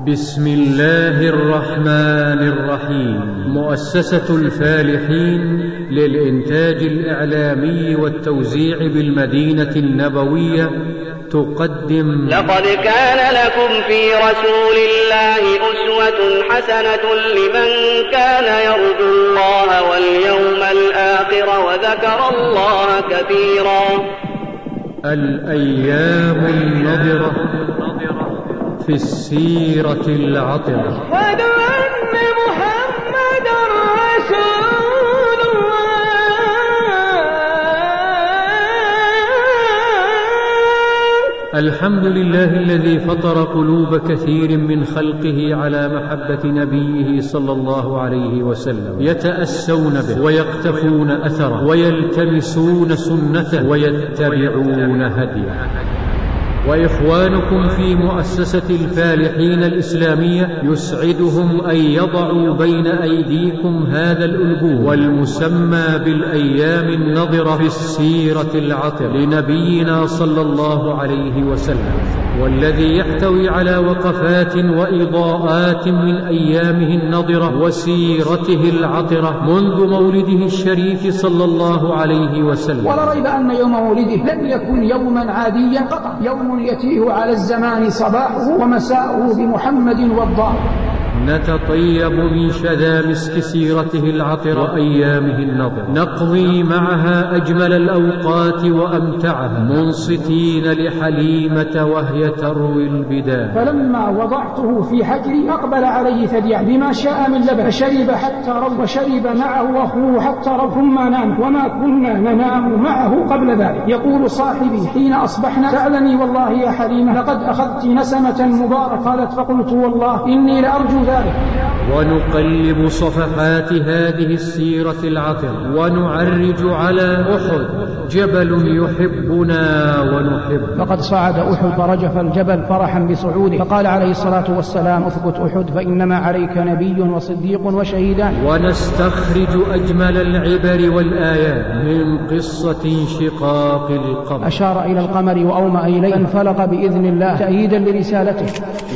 بسم الله الرحمن الرحيم. مؤسسة الفالحين للإنتاج الإعلامي والتوزيع بالمدينة النبوية تقدم. لقد كان لكم في رسول الله أسوة حسنة لمن كان يرجو الله واليوم الآخر وذكر الله كثيرا. الأيام النضرة. في السيرة العطرة أشهد أن محمد رسول الله الحمد لله الذي فطر قلوب كثير من خلقه على محبة نبيه صلى الله عليه وسلم. يتأسون به ويقتفون أثره ويلتمسون سنته ويتبعون هديه. وإخوانكم في مؤسسة الفالحين الإسلامية يسعدهم أن يضعوا بين أيديكم هذا الالبوم والمسمى بالأيام النضره في السيرة العطر لنبينا صلى الله عليه وسلم والذي يحتوي على وقفات وإضاءات من أيامه النضره وسيرته العطرة منذ مولده الشريف صلى الله عليه وسلم. ولا ريب أن يوم مولده لم يكن يوما عاديا قطعا يوم يتيه على الزمان صباحه ومساؤه بمحمد والضار نتطيب من شذا مسك سيرته العطر وأيامه النضر نقضي معها أجمل الأوقات وأمتعها. منصتين لحليمة وهي تروي البداية. فلما وضعته في حجري أقبل عليه ثديا بما شاء من لبن. فشرب حتى رو وشرب معه أخوه حتى رو ثم نام. وما كنا ننام معه قبل ذلك. يقول صاحبي حين أصبحنا سألني والله يا حليمة لقد أخذت نسمة مباركة قالت فقلت والله إني لأرجو ذلك. ونقلب صفحات هذه السيرة العطر ونعرج على أحد جبل يحبنا ونحب فقد صعد أحد فرجف الجبل فرحا بصعوده فقال عليه الصلاة والسلام أثبت أحد فإنما عليك نبي وصديق وشهيدان ونستخرج أجمل العبر والآيات من قصة انشقاق القمر أشار إلى القمر وأومأ إليه فانفلق بإذن الله تأييدا لرسالته.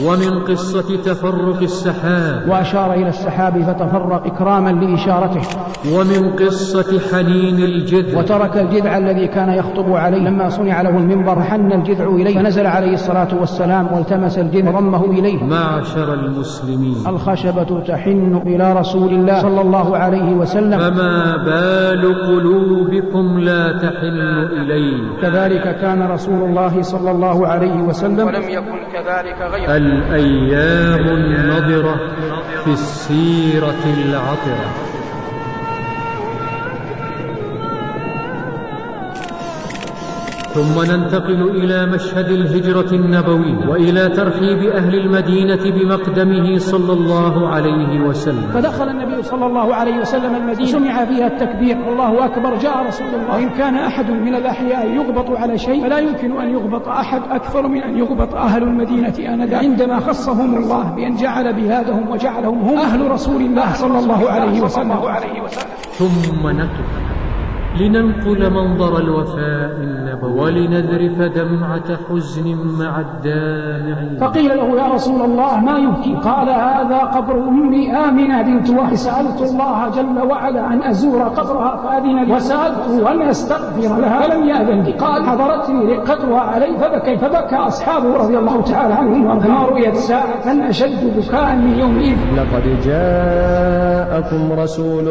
ومن قصة تفرق السحاب وأشار إلى السحاب فتفرق إكراما لإشارته. ومن قصة حنين الجذع. وترك الجذع الذي كان يخطب عليه. لما صنع له المنبر حن الجذع إليه. فنزل عليه الصلاة والسلام والتمس الجذع وضمه إليه. معشر المسلمين. الخشبة تحن إلى رسول الله صلى الله عليه وسلم. فما بال قلوبكم لا تحن إليه. كذلك كان رسول الله صلى الله عليه وسلم ولم يكن كذلك غيره. الأيام النضرة. في السيرة العطرة. ثم ننتقل إلى مشهد الهجرة النبوي وإلى ترحيب أهل المدينة بمقدمه صلى الله عليه وسلم. فدخل النبي صلى الله عليه وسلم المدينة. سمع فيها التكبير. الله أكبر. جاء رسول الله. وإن كان أحد من الأحياء يغبط على شيء فلا يمكن أن يغبط أحد أكثر من أن يغبط أهل المدينة آنذاك. عندما خصهم الله بأن جعل بلادهم وجعلهم هم أهل رسول الله صلى الله عليه وسلم. ثم نقف لننقل منظر الوفاء النبوي ولنذرف دمعة حزن مع الدامعين فقيل له يا رسول الله ما يبكي؟ قال هذا قبر أمي آمنة بنت وهب. سألت الله جل وعلا أن أزور قبرها فأذن لي. وسألته أن أستغفر لها فلم يأذن لي. قال حضرتني رقتها علي فبكيت فبكى أصحابه رضي الله تعالى عنهم وما رؤيت ساعة أشد بكاء من يومئذ. لقد جاءكم رسول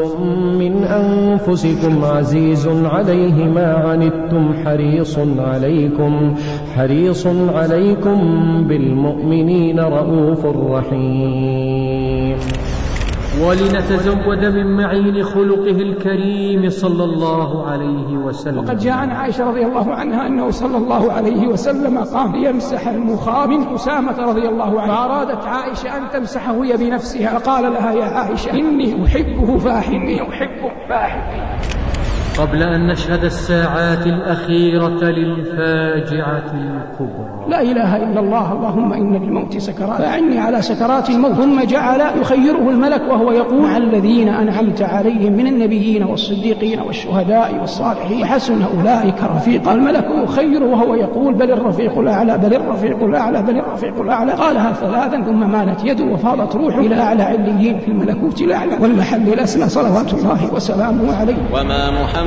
من أنفسكم عزيز عليه ما عنتم حريص عليكم حريص عليكم بالمؤمنين رؤوف رحيم. ولنتزود من معين خلقه الكريم صلى الله عليه وسلم. وقد جاء عن عائشة رضي الله عنها أنه صلى الله عليه وسلم قام ليمسح المخاض من أسامة رضي الله عنه فأرادت عائشة أن تمسحه هي بنفسها فقال لها يا عائشة إني أحبه فأحبي أحبه فأحبي قبل أن نشهد الساعات الأخيرة للفاجعة الكبرى. لا إله إلا الله اللهم إن للموت سكرات. فأعني على سكرات الموت ثم جعل يخيره الملك وهو يقول مع الذين أنعمت عليهم من النبيين والصديقين والشهداء والصالحين وحسن أولئك رفيقا الملك يخير وهو يقول بل الرفيق الأعلى بل الرفيق الأعلى بل الرفيق الأعلى قالها ثلاثا ثم مالت يده وفاضت روحه إلى أعلى عليين في الملكوت الأعلى والمحل الأسمى صلوات الله وسلامه عليه. وما محمد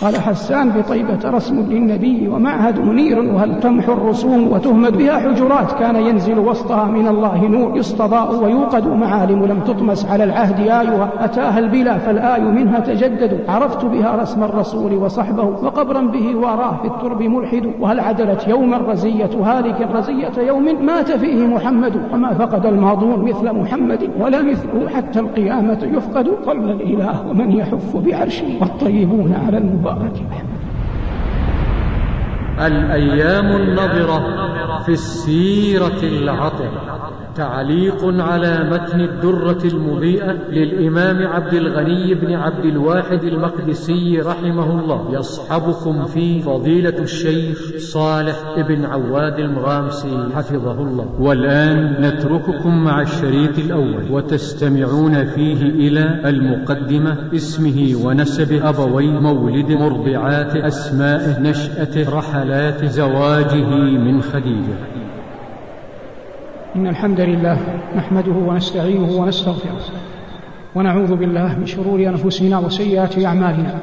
قال حسان بطيبة رسم للنبي ومعهد منير وهل تمحو الرسوم وتهمد بها حجرات؟ كان ينزل وسطها من الله نور يستضاء ويوقد. معالم لم تطمس على العهد آيها أتاها البلا فالآي منها تجدد. عرفت بها رسم الرسول وصحبه وقبرا به واراه في الترب ملحد. وهل عدلت يوما رزية هالك رزية يوم مات فيه محمد. وما فقد الماضون مثل محمد ولا مثله حتى القيامة يفقد. قبل الإله ومن يحف بعرشه والطيبون على المبارك 管了，几位。الأيام النظرة في السيرة العطرة تعليق على متن الدرة المضيئة للإمام عبد الغني بن عبد الواحد المقدسي رحمه الله. يصحبكم فيه فضيلة الشيخ صالح بن عواد المغامسي حفظه الله. والآن نترككم مع الشريط الأول وتستمعون فيه إلى المقدمة اسمه ونسبه أبوي مولد مرضعات أسمائه نشأته رحلاته زواجه من خديجة. إن الحمد لله نحمده ونستعينه ونستغفره ونعوذ بالله من شرور أنفسنا وسيئات أعمالنا.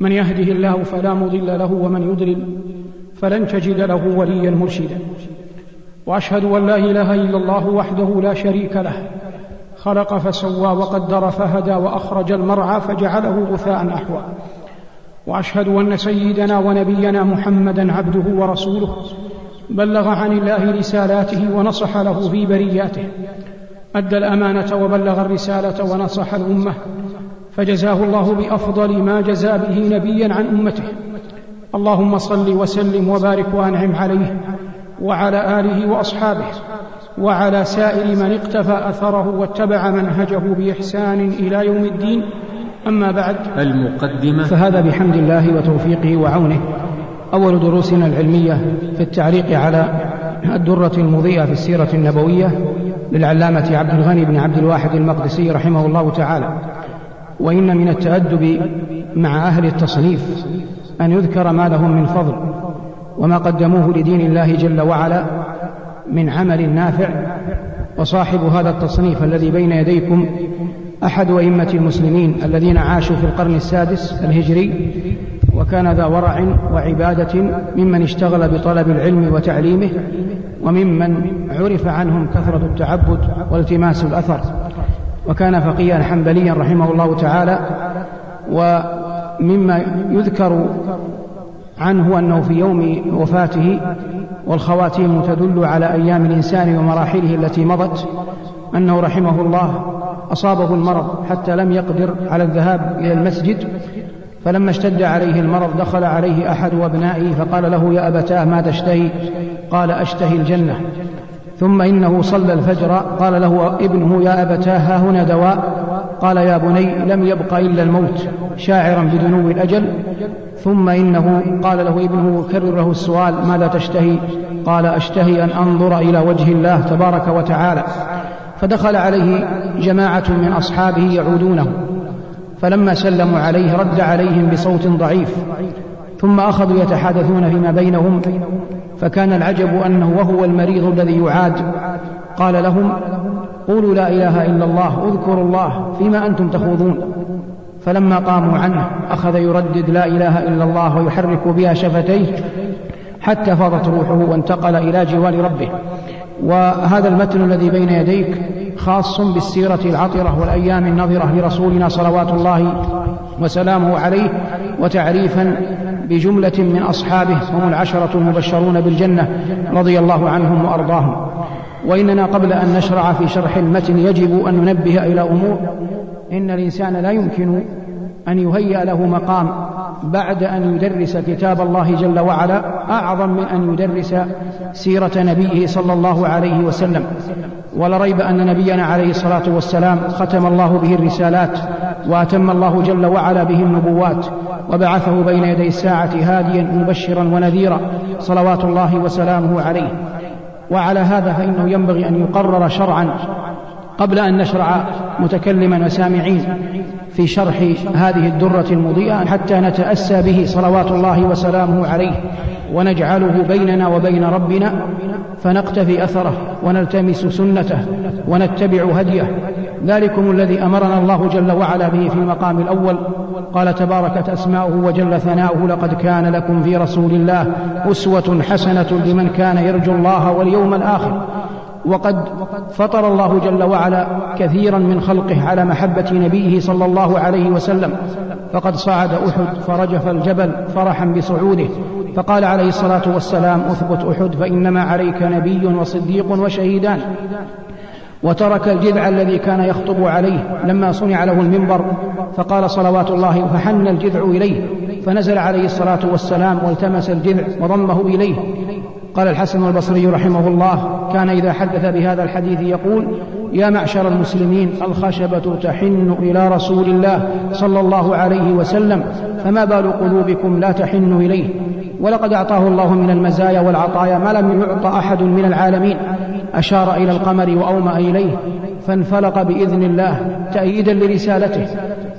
من يهده الله فلا مضل له ومن يضلل فلن تجد له وليا مرشدا. وأشهد أن لا إله إلا الله وحده لا شريك له. خلق فسوى وقدر فهدى وأخرج المرعى فجعله غثاء أحوى. وأشهد أن سيدنا ونبينا محمدا عبده ورسوله بلغ عن الله رسالاته ونصح له في برياته أدى الأمانة وبلغ الرسالة ونصح الأمة فجزاه الله بأفضل ما جزى به نبيا عن أمته. اللهم صل وسلم وبارك وأنعم عليه وعلى آله وأصحابه وعلى سائر من اقتفى أثره واتبع منهجه بإحسان إلى يوم الدين. أما بعد المقدمة. فهذا بحمد الله وتوفيقه وعونه. أول دروسنا العلمية في التعليق على الدرة المضيئة في السيرة النبوية للعلامة عبد الغني بن عبد الواحد المقدسي رحمه الله تعالى. وإن من التأدب مع أهل التصنيف أن يذكر ما لهم من فضل وما قدموه لدين الله جل وعلا من عمل نافع وصاحب هذا التصنيف الذي بين يديكم أحد أئمة المسلمين الذين عاشوا في القرن السادس الهجري وكان ذا ورع وعبادة ممن اشتغل بطلب العلم وتعليمه وممن عرف عنهم كثرة التعبد والتماس الأثر. وكان فقيها حنبليا رحمه الله تعالى ومما يذكر عنه أنه في يوم وفاته والخواتيم تدل على أيام الإنسان ومراحله التي مضت أنه رحمه الله أصابه المرض حتى لم يقدر على الذهاب إلى المسجد فلما اشتد عليه المرض دخل عليه أحد أبنائه فقال له يا أبتاه ما تشتهي قال أشتهي الجنة. ثم إنه صلى الفجر قال له ابنه يا أبتاه ها هنا دواء. قال يا بني لم يبق إلا الموت شاعرا بدنو الأجل. ثم إنه قال له ابنه كرر له السؤال ماذا تشتهي؟ قال أشتهي أن أنظر إلى وجه الله تبارك وتعالى. فدخل عليه جماعة من أصحابه يعودونه فلما سلموا عليه رد عليهم بصوت ضعيف ثم أخذوا يتحادثون فيما بينهم فكان العجب أنه وهو المريض الذي يعاد قال لهم قولوا لا إله إلا الله اذكروا الله فيما أنتم تخوضون. فلما قاموا عنه أخذ يردد لا إله إلا الله ويحرك بها شفتيه حتى فاضت روحه وانتقل إلى جوار ربه. وهذا المتن الذي بين يديك خاص بالسيرة العطرة والأيام النظرة لرسولنا صلوات الله وسلامه عليه وتعريفا بجملة من أصحابه هم العشرة المبشرون بالجنة رضي الله عنهم وأرضاهم. وإننا قبل أن نشرع في شرح المتن يجب أن ننبه إلى أمور إن الإنسان لا يمكن أن يهيأ له مقام بعد أن يدرس كتاب الله جل وعلا أعظم من أن يدرس سيرة نبيه صلى الله عليه وسلم. ولا ريب أن نبينا عليه الصلاة والسلام ختم الله به الرسالات وأتم الله جل وعلا به النبوات وبعثه بين يدي الساعة هاديا مبشرا ونذيرا صلوات الله وسلامه عليه. وعلى هذا فإنه ينبغي أن يقرر شرعا قبل أن نشرع متكلما وسامعين في شرح هذه الدرة المضيئة حتى نتأسى به صلوات الله وسلامه عليه ونجعله بيننا وبين ربنا فنقتفي أثره ونلتمس سنته ونتبع هديه. ذلكم الذي أمرنا الله جل وعلا به في المقام الأول. قال تباركت أسماؤه وجل ثناؤه لقد كان لكم في رسول الله أسوة حسنة لمن كان يرجو الله واليوم الآخر. وقد فطر الله جل وعلا كثيرا من خلقه على محبة نبيه صلى الله عليه وسلم. فقد صعد أحد فرجف الجبل فرحا بصعوده فقال عليه الصلاة والسلام أثبت أحد فإنما عليك نبي وصديق وشهيدان. وترك الجذع الذي كان يخطب عليه لما صنع له المنبر فقال صلوات الله فحن الجذع إليه. فنزل عليه الصلاة والسلام والتمس الجذع وضمه إليه. قال الحسن البصري رحمه الله كان إذا حدث بهذا الحديث يقول يا معشر المسلمين الخشبة تحن إلى رسول الله صلى الله عليه وسلم فما بال قلوبكم لا تحن إليه؟ ولقد أعطاه الله من المزايا والعطايا ما لم يعط أحد من العالمين. أشار إلى القمر وأومأ إليه فانفلق بإذن الله تأييدا لرسالته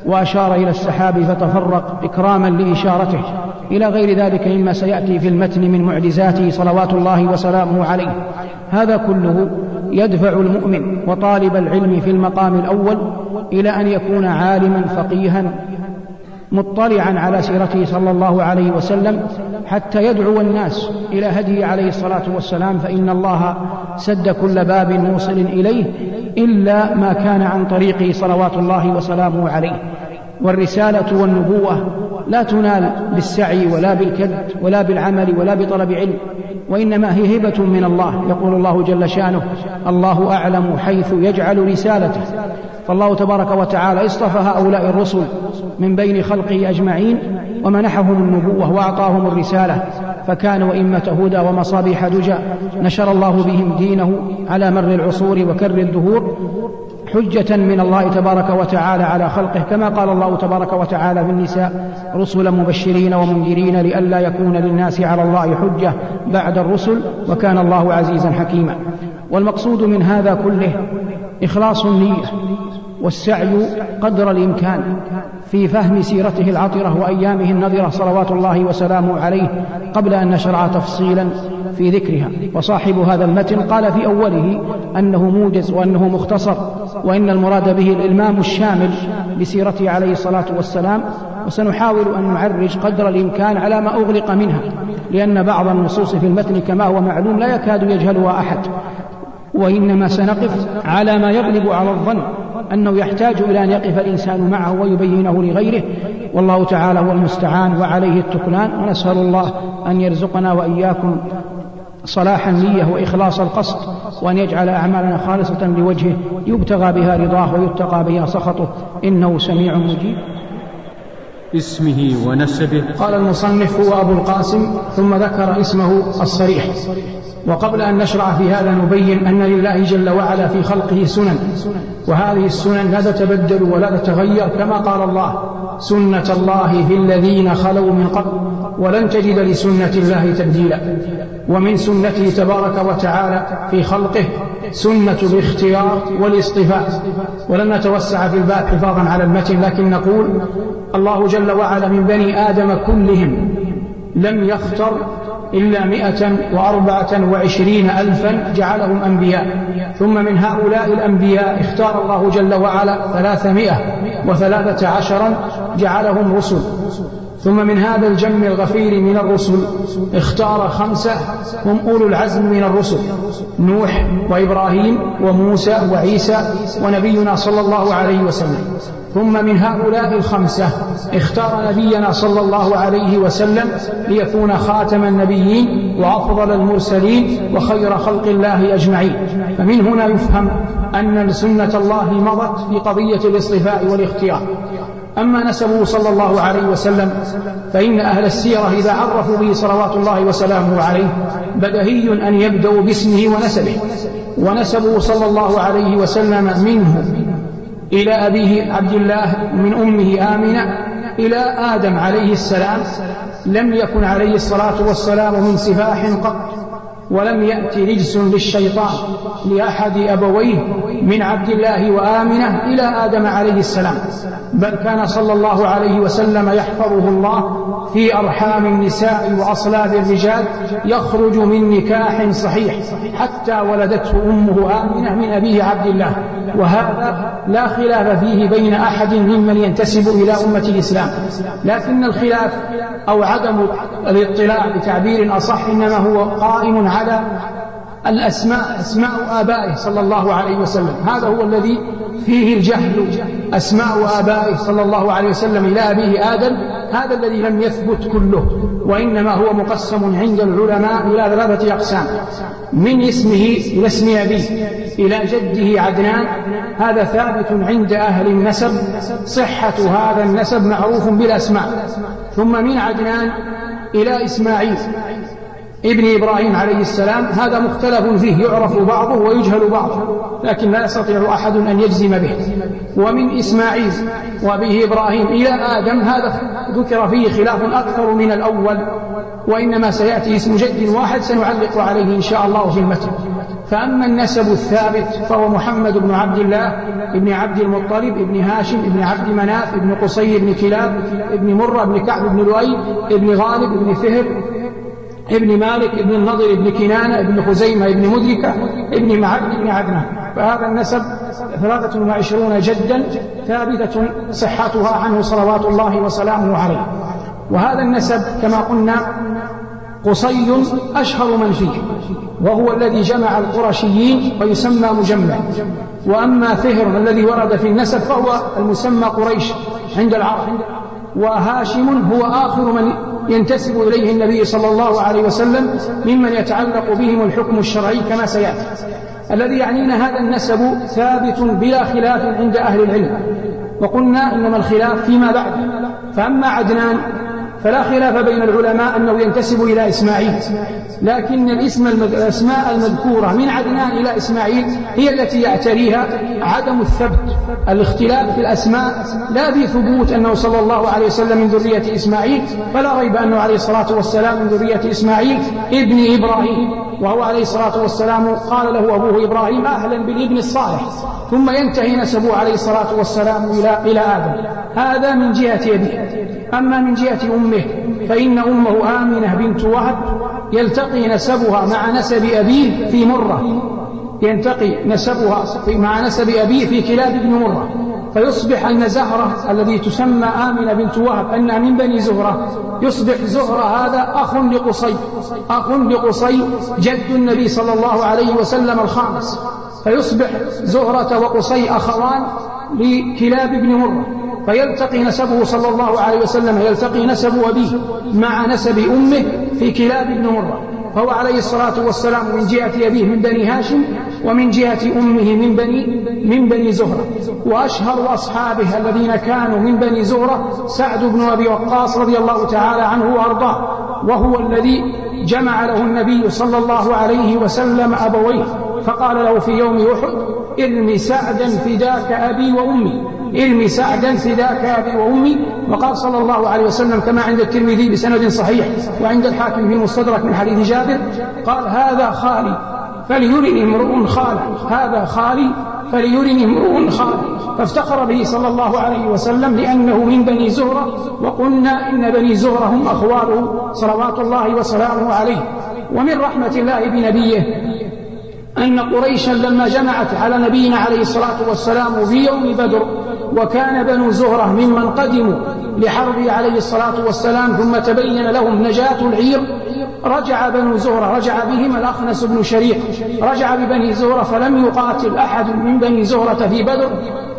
وأشار إلى السحاب فتفرق إكراما لإشارته. إلى غير ذلك مما سيأتي في المتن من معجزاته صلوات الله وسلامه عليه. هذا كله يدفع المؤمن وطالب العلم في المقام الأول إلى أن يكون عالما فقيها مطلعا على سيرته صلى الله عليه وسلم حتى يدعو الناس إلى هديه عليه الصلاة والسلام فإن الله سد كل باب موصل إليه إلا ما كان عن طريقه صلوات الله وسلامه عليه. والرسالة والنبوة لا تنال بالسعي ولا بالكد ولا بالعمل ولا بطلب علم وإنما هي هبة من الله يقول الله جل شأنه الله أعلم حيث يجعل رسالته. فالله تبارك وتعالى اصطفى هؤلاء الرسل من بين خلقه أجمعين ومنحهم النبوة وأعطاهم الرسالة فكانوا أئمة هدى ومصابيح دجى نشر الله بهم دينه على مر العصور وكر الدهور حجة من الله تبارك وتعالى على خلقه كما قال الله تبارك وتعالى في النساء رسلا مبشرين ومنذرين لئلا يكون للناس على الله حجة بعد الرسل وكان الله عزيزا حكيما. والمقصود من هذا كله إخلاص النية. والسعي قدر الإمكان في فهم سيرته العطرة وأيامه النذرة صلوات الله وسلامه عليه قبل أن نشرع تفصيلا في ذكرها. وصاحب هذا المتن قال في أوله أنه موجز وأنه مختصر وإن المراد به الإلمام الشامل بسيرته عليه الصلاة والسلام. وسنحاول أن نعرج قدر الإمكان على ما أغلق منها لأن بعض النصوص في المتن كما هو معلوم لا يكاد يجهلها أحد. وإنما سنقف على ما يغلب على الظن. أنه يحتاج إلى أن يقف الإنسان معه ويبينه لغيره. والله تعالى هو المستعان وعليه التكلان ونسأل الله أن يرزقنا وإياكم صلاح النية وإخلاص القصد وأن يجعل أعمالنا خالصة لوجهه يبتغى بها رضاه ويتقى بها سخطه. إنه سميع مجيب. اسمه ونسبه. قال المصنف هو أبو القاسم ثم ذكر اسمه الصريح. وقبل أن نشرع في هذا نبين أن لله جل وعلا في خلقه سنن. وهذه السنن لا تتبدل ولا تتغير كما قال الله سنة الله في الذين خلوا من قبل ولن تجد لسنة الله تبديلا. ومن سنته تبارك وتعالى في خلقه سنة الاختيار والاصطفاء ولن نتوسع في الباب حفاظا على المتن لكن نقول الله جل وعلا من بني آدم كلهم لم يختر إلا مئة وأربعة وعشرين ألفا جعلهم أنبياء. ثم من هؤلاء الأنبياء اختار الله جل وعلا ثلاثمائة وثلاثة عشرا جعلهم رسل. ثم من هذا الجم الغفير من الرسل اختار خمسة هم أولو العزم من الرسل نوح وإبراهيم وموسى وعيسى ونبينا صلى الله عليه وسلم. ثم من هؤلاء الخمسة اختار نبينا صلى الله عليه وسلم ليكون خاتم النبيين وأفضل المرسلين وخير خلق الله أجمعين. فمن هنا يفهم أن سنة الله مضت في قضية الاصطفاء والاختيار. أما نسبه صلى الله عليه وسلم فإن أهل السيرة إذا عرفوا به صلوات الله وسلامه عليه بدهي أن يبدأوا باسمه ونسبه. ونسبه صلى الله عليه وسلم منه إلى أبيه عبد الله من أمه آمنة إلى آدم عليه السلام لم يكن عليه الصلاة والسلام من سفاح قط. ولم يأت رجس للشيطان لأحد أبويه من عبد الله وآمنة إلى آدم عليه السلام بل كان صلى الله عليه وسلم يحفظه الله في أرحام النساء وأصلاب الرجال يخرج من نكاح صحيح حتى ولدته أمه آمنة من أبيه عبد الله وهذا لا خلاف فيه بين أحد ممن ينتسب إلى أمة الإسلام لكن الخلاف أو عدم الاطلاع بتعبير أصح إنما هو قائم على الأسماء أسماء آبائه صلى الله عليه وسلم. هذا هو الذي فيه الجهل أسماء آبائه صلى الله عليه وسلم إلى أبيه آدم. هذا الذي لم يثبت كله وإنما هو مقسم عند العلماء إلى ثلاثة أقسام. من اسمه إلى اسم أبيه إلى جده عدنان. هذا ثابت عند أهل النسب. صحة هذا النسب معروف بالأسماء. ثم من عدنان إلى إسماعيل. ابن إبراهيم عليه السلام هذا مختلف فيه يعرف بعضه ويجهل بعضه لكن لا يستطيع أحد أن يجزم به. ومن إسماعيل وأبيه إبراهيم إلى آدم هذا ذكر فيه خلاف أكثر من الأول وإنما سيأتي اسم جد واحد سنعلق عليه إن شاء الله في المتن فأما النسب الثابت فهو محمد بن عبد الله ابن عبد المطلب ابن هاشم ابن عبد مناف ابن قصي ابن كلاب ابن مرة ابن كعب ابن لؤي ابن غالب ابن فهر ابن مالك ابن النضر ابن كنانة ابن خزيمة ابن مدركة ابن معد ابن عدنان. فهذا النسب ثلاثة وعشرون جدا ثابتة صحتها عنه صلوات الله وسلامه عليه. وهذا النسب كما قلنا قصي أشهر من فيه وهو الذي جمع القرشيين ويسمى مجمع. وأما فهر الذي ورد في النسب فهو المسمى قريش عند العرب. وهاشم هو آخر من ينتسب إليه النبي صلى الله عليه وسلم ممن يتعلق بهم الحكم الشرعي كما سيأتي. الذي يعنينا هذا النسب ثابت بلا خلاف عند أهل العلم. وقلنا إنما الخلاف فيما بعد. فأما عدنان فلا خلاف بين العلماء أنه ينتسب إلى إسماعيل. لكن الاسم الأسماء المذكورة من عدنان إلى إسماعيل هي التي يعتريها عدم الثبت. الاختلاف في الأسماء لا في ثبوت أنه صلى الله عليه وسلم من ذرية إسماعيل فلا ريب أنه عليه الصلاة والسلام من ذرية إسماعيل ابن إبراهيم. وهو عليه الصلاة والسلام قال له أبوه إبراهيم أهلا بالابن الصالح. ثم ينتهي نسبه عليه الصلاة والسلام إلى إلى آدم. هذا من جهة أبيه أما من جهة أمه فإن أمه آمنة بنت وهب يلتقي نسبها مع نسب أبيه في مرة. ينتقي نسبها مع نسب أبيه في كلاب بن مرة. فيصبح أن زهرة الذي تسمى آمنة بنت وهب أنها من بني زهرة يصبح زهرة هذا أخ لقصي أخ لقصي جد النبي صلى الله عليه وسلم الخامس. فيصبح زهرة وقصي أخوان لكلاب بن مرة. فيلتقي نسبه صلى الله عليه وسلم يلتقي نسب أبيه مع نسب أمه في كلاب بن مرة. فهو عليه الصلاة والسلام من جهة أبيه من بني هاشم ومن جهة أمه من بني من بني زهرة. وأشهر أصحابه الذين كانوا من بني زهرة سعد بن أبي وقاص رضي الله تعالى عنه وأرضاه وهو الذي جمع له النبي صلى الله عليه وسلم أبويه فقال له في يوم أحد ارمي سعدا فداك أبي وأمي. ارمي سعدا فداك أبي وأمي. وقال صلى الله عليه وسلم كما عند الترمذي بسند صحيح وعند الحاكم في المستدرك من حديث جابر قال هذا خالي فليرني امرؤ خاله. هذا خالي فليرني امرؤ خاله. فافتخر به صلى الله عليه وسلم لأنه من بني زهرة. وقلنا إن بني زهرة هم أخواله صلوات الله وسلامه عليه. ومن رحمة الله بنبيه أن قريشا لما جمعت على نبينا عليه الصلاة والسلام في يوم بدر وكان بنو زهرة ممن قدموا لحربه عليه الصلاة والسلام ثم تبين لهم نجاة العير. رجع بنو زهرة رجع بهم الأخنس بن شريح رجع ببني زهرة فلم يقاتل أحد من بني زهرة في بدر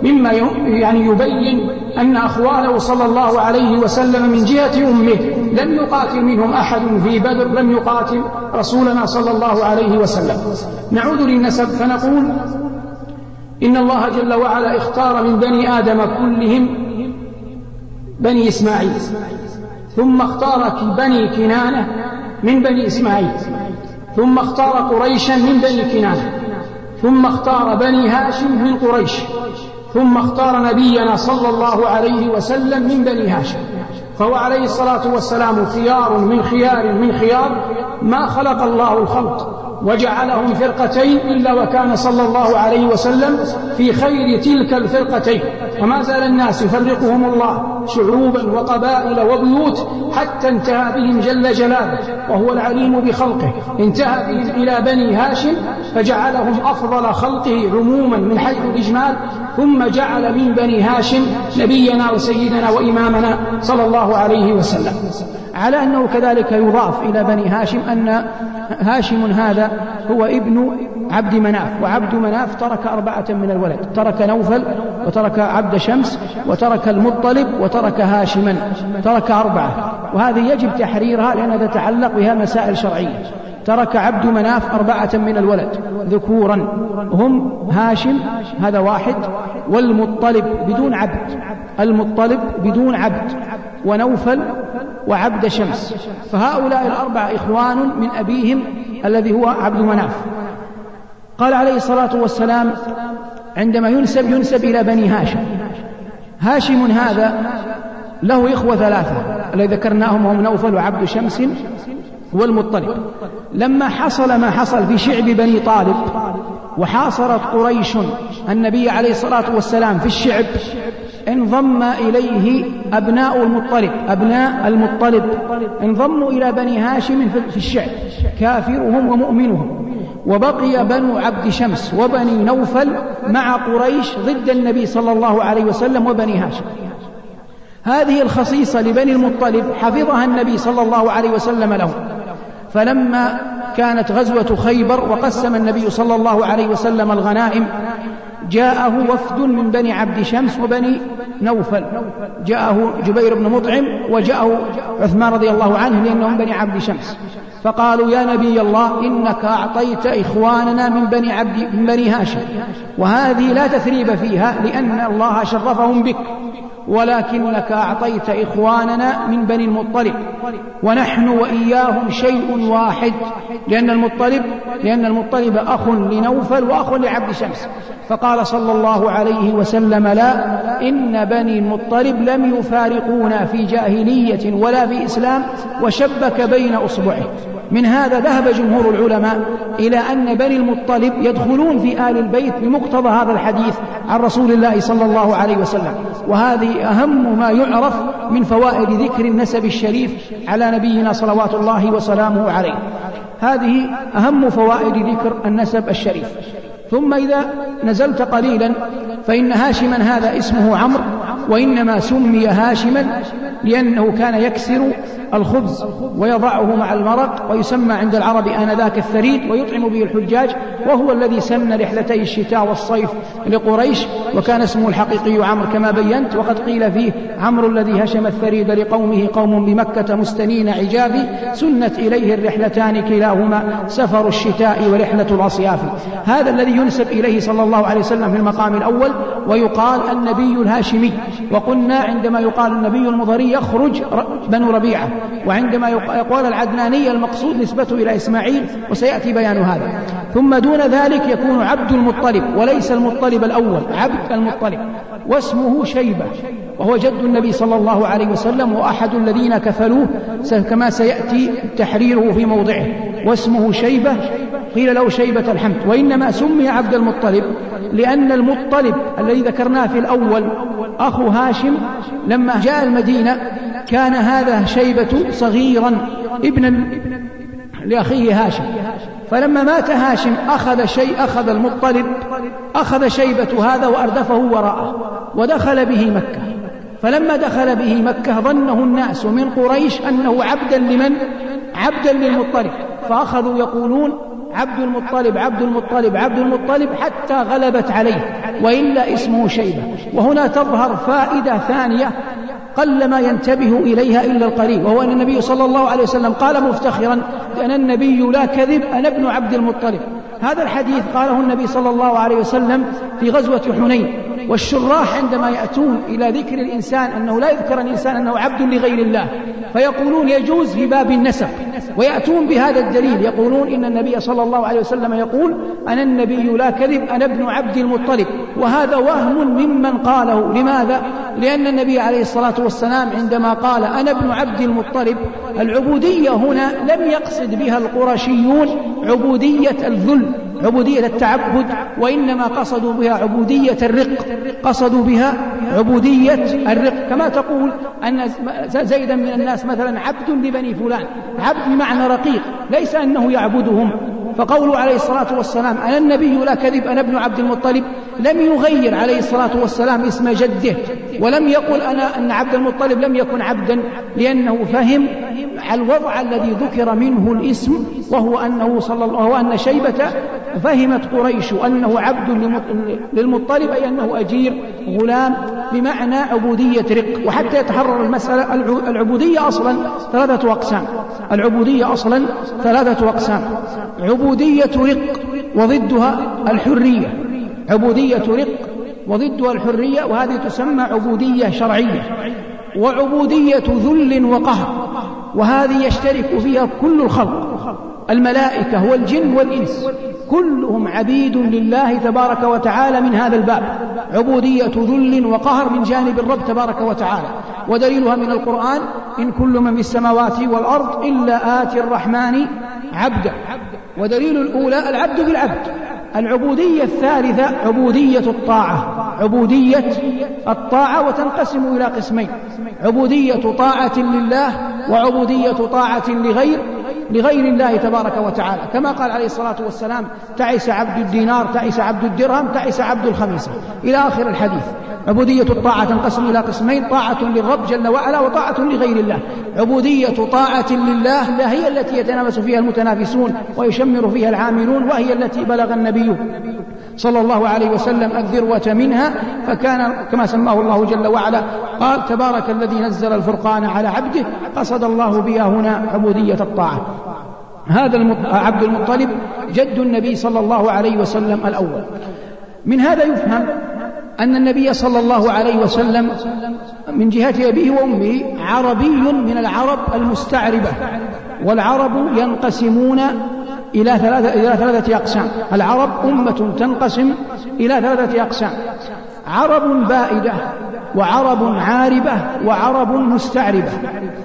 مما يعني يبين أن أخواله صلى الله عليه وسلم من جهة أمه. لم يقاتل منهم أحد في بدر لم يقاتل رسولنا صلى الله عليه وسلم. نعود للنسب فنقول إن الله جل وعلا اختار من بني آدم كلهم بني إسماعيل ثم اختار بني كنانة من بني إسماعيل ثم اختار قريشا من بني كنانة ثم اختار بني هاشم من قريش ثم اختار نبينا صلى الله عليه وسلم من بني هاشم. فهو عليه الصلاة والسلام خيار من خيار من خيار ما خلق الله الخلق وجعلهم فرقتين إلا وكان صلى الله عليه وسلم في خير تلك الفرقتين. وما زال الناس يفرقهم الله شعوبا وقبائل وبيوت حتى انتهى بهم جل جلاله وهو العليم بخلقه. انتهى بهم إلى بني هاشم فجعلهم أفضل خلقه عموما من حيث الإجمال ثم جعل من بني هاشم نبينا وسيدنا وإمامنا صلى الله عليه وسلم. على أنه كذلك يضاف إلى بني هاشم أن هاشم هذا هو ابن عبد مناف وعبد مناف ترك أربعة من الولد ترك نوفل وترك عبد شمس وترك المطلب وترك هاشما ترك أربعة وهذه يجب تحريرها لأنها تتعلق بها مسائل شرعية. ترك عبد مناف أربعة من الولد ذكورا. هم هاشم هذا واحد والمطلب بدون عبد المطلب بدون عبد ونوفل وعبد شمس. فهؤلاء الأربعة إخوان من أبيهم الذي هو عبد مناف. قال عليه الصلاة والسلام عندما ينسب ينسب إلى بني هاشم. هاشم هذا له إخوة ثلاثة الذي ذكرناهم هم نوفل وعبد شمس والمطلب لما حصل ما حصل في شعب بني طالب وحاصرت قريش النبي عليه الصلاة والسلام في الشعب انضم إليه أبناء المطلب أبناء المطلب. انضموا إلى بني هاشم في الشعب كافرهم ومؤمنهم. وبقي بنو عبد شمس وبني نوفل مع قريش ضد النبي صلى الله عليه وسلم وبني هاشم. هذه الخصيصة لبني المطلب حفظها النبي صلى الله عليه وسلم لهم. فلما كانت غزوة خيبر وقسم النبي صلى الله عليه وسلم الغنائم جاءه وفد من بني عبد شمس وبني نوفل. جاءه جبير بن مطعم وجاءه عثمان رضي الله عنه لأنهم بني عبد شمس. فقالوا يا نبي الله إنك أعطيت إخواننا من بني عبد من بني هاشم. وهذه لا تثريب فيها لأن الله شرفهم بك. ولكنك أعطيت إخواننا من بني المطلب. ونحن وإياهم شيء واحد. لأن المطلب لأن المطلب أخ لنوفل وأخ لعبد شمس. فقال صلى الله عليه وسلم لا إن بني المطلب لم يفارقونا في جاهلية ولا في إسلام وشبك بين أصبعه. من هذا ذهب جمهور العلماء إلى أن بني المطلب يدخلون في آل البيت بمقتضى هذا الحديث عن رسول الله صلى الله عليه وسلم. وهذه أهم ما يعرف من فوائد ذكر النسب الشريف على نبينا صلوات الله وسلامه عليه. هذه أهم فوائد ذكر النسب الشريف. ثم إذا نزلت قليلا فإن هاشما هذا اسمه عمرو وإنما سمي هاشما لأنه كان يكسر الخبز ويضعه مع المرق ويسمى عند العرب آنذاك الثريد ويطعم به الحجاج وهو الذي سن رحلتي الشتاء والصيف لقريش وكان اسمه الحقيقي عمرو كما بينت وقد قيل فيه عمرو الذي هشم الثريد لقومه قوم بمكة مستنين عجابي سنت إليه الرحلتان كلاهما سفر الشتاء ورحلة الأصياف هذا الذي ينسب إليه صلى الله عليه وسلم في المقام الأول ويقال النبي الهاشمي وقلنا عندما يقال النبي المضري يخرج بنو ربيعة وعندما يقال العدناني المقصود نسبته إلى إسماعيل وسيأتي بيان هذا. ثم دون ذلك يكون عبد المطلب وليس المطلب الأول عبد المطلب واسمه شيبة وهو جد النبي صلى الله عليه وسلم وأحد الذين كفلوه كما سيأتي تحريره في موضعه. واسمه شيبة قيل له شيبة الحمد وإنما سمي عبد المطلب لأن المطلب الذي ذكرناه في الأول أخو هاشم لما جاء المدينة كان هذا شيبة صغيرا ابنا لأخيه هاشم. فلما مات هاشم أخذ شيء أخذ المطلب أخذ شيبة هذا وأردفه وراءه ودخل به مكة. فلما دخل به مكة ظنه الناس من قريش أنه عبدا لمن؟ عبدا للمطلب. فأخذوا يقولون عبد المطلب عبد المطلب عبد المطلب حتى غلبت عليه وإلا اسمه شيبة. وهنا تظهر فائدة ثانية قلما ينتبه إليها إلا القليل وهو أن النبي صلى الله عليه وسلم قال مفتخرا أنا النبي لا كذب أنا ابن عبد المطلب. هذا الحديث قاله النبي صلى الله عليه وسلم في غزوة حنين والشراح عندما يأتون إلى ذكر الإنسان أنه لا يذكر الإنسان أنه عبد لغير الله فيقولون يجوز في باب النسب. ويأتون بهذا الدليل. يقولون إن النبي صلى الله عليه وسلم يقول أنا النبي لا كذب أنا ابن عبد المطلب. وهذا وهم ممن قاله. لماذا؟ لأن النبي عليه الصلاة والسلام عندما قال أنا ابن عبد المطلب العبودية هنا لم يقصد بها القرشيون عبودية الذل. عبودية التعبد وإنما قصدوا بها عبودية الرق قصدوا بها عبودية الرق. كما تقول أن زيدا من الناس مثلا عبد لبني فلان عبد بمعنى رقيق ليس أنه يعبدهم. فقوله عليه الصلاة والسلام أنا النبي لا كذب أنا ابن عبد المطلب. لم يغير عليه الصلاة والسلام اسم جده ولم يقل أنا أن عبد المطلب لم يكن عبدا لأنه فهم الوضع الذي ذكر منه الاسم وهو أنه صلى الله وهو أن شيبة فهمت قريش أنه عبد للمطلب أي أنه أجير غلام بمعنى عبودية رق. وحتى يتحرر المسألة العبودية أصلا ثلاثة أقسام. العبودية أصلا ثلاثة أقسام. عبودية رق وضدها الحرية. عبودية رق وضدها الحرية وهذه تسمى عبودية شرعية. وعبودية ذل وقهر. وهذه يشترك فيها كل الخلق. الملائكة والجن والإنس. كلهم عبيد لله تبارك وتعالى من هذا الباب. عبودية ذل وقهر من جانب الرب تبارك وتعالى. ودليلها من القرآن إن كل من في السماوات والأرض إلا آتي الرحمن عبدا ودليل الأولى العبد بالعبد. العبودية الثالثة عبودية الطاعة. عبودية الطاعة وتنقسم إلى قسمين. عبودية طاعة لله وعبودية طاعة لغير لغير الله تبارك وتعالى. كما قال عليه الصلاة والسلام تعس عبد الدينار تعس عبد الدرهم تعس عبد الخميسة. إلى آخر الحديث. عبودية الطاعة تنقسم إلى قسمين طاعة للرب جل وعلا وطاعة لغير الله. عبودية طاعة لله هي التي يتنافس فيها المتنافسون ويشمر فيها العاملون وهي التي بلغ النبي صلى الله عليه وسلم الذروة منها. فكان كما سماه الله جل وعلا قال تبارك الذي نزل الفرقان على عبده قصد الله بها هنا عبودية الطاعة. هذا عبد المطلب جد النبي صلى الله عليه وسلم الأول. من هذا يفهم أن النبي صلى الله عليه وسلم من جهة أبيه وأمه عربي من العرب المستعربة والعرب ينقسمون إلى ثلاثة, إلى ثلاثة أقسام. العرب أمة تنقسم إلى ثلاثة أقسام. عرب بائدة وعرب عاربة وعرب مستعربة.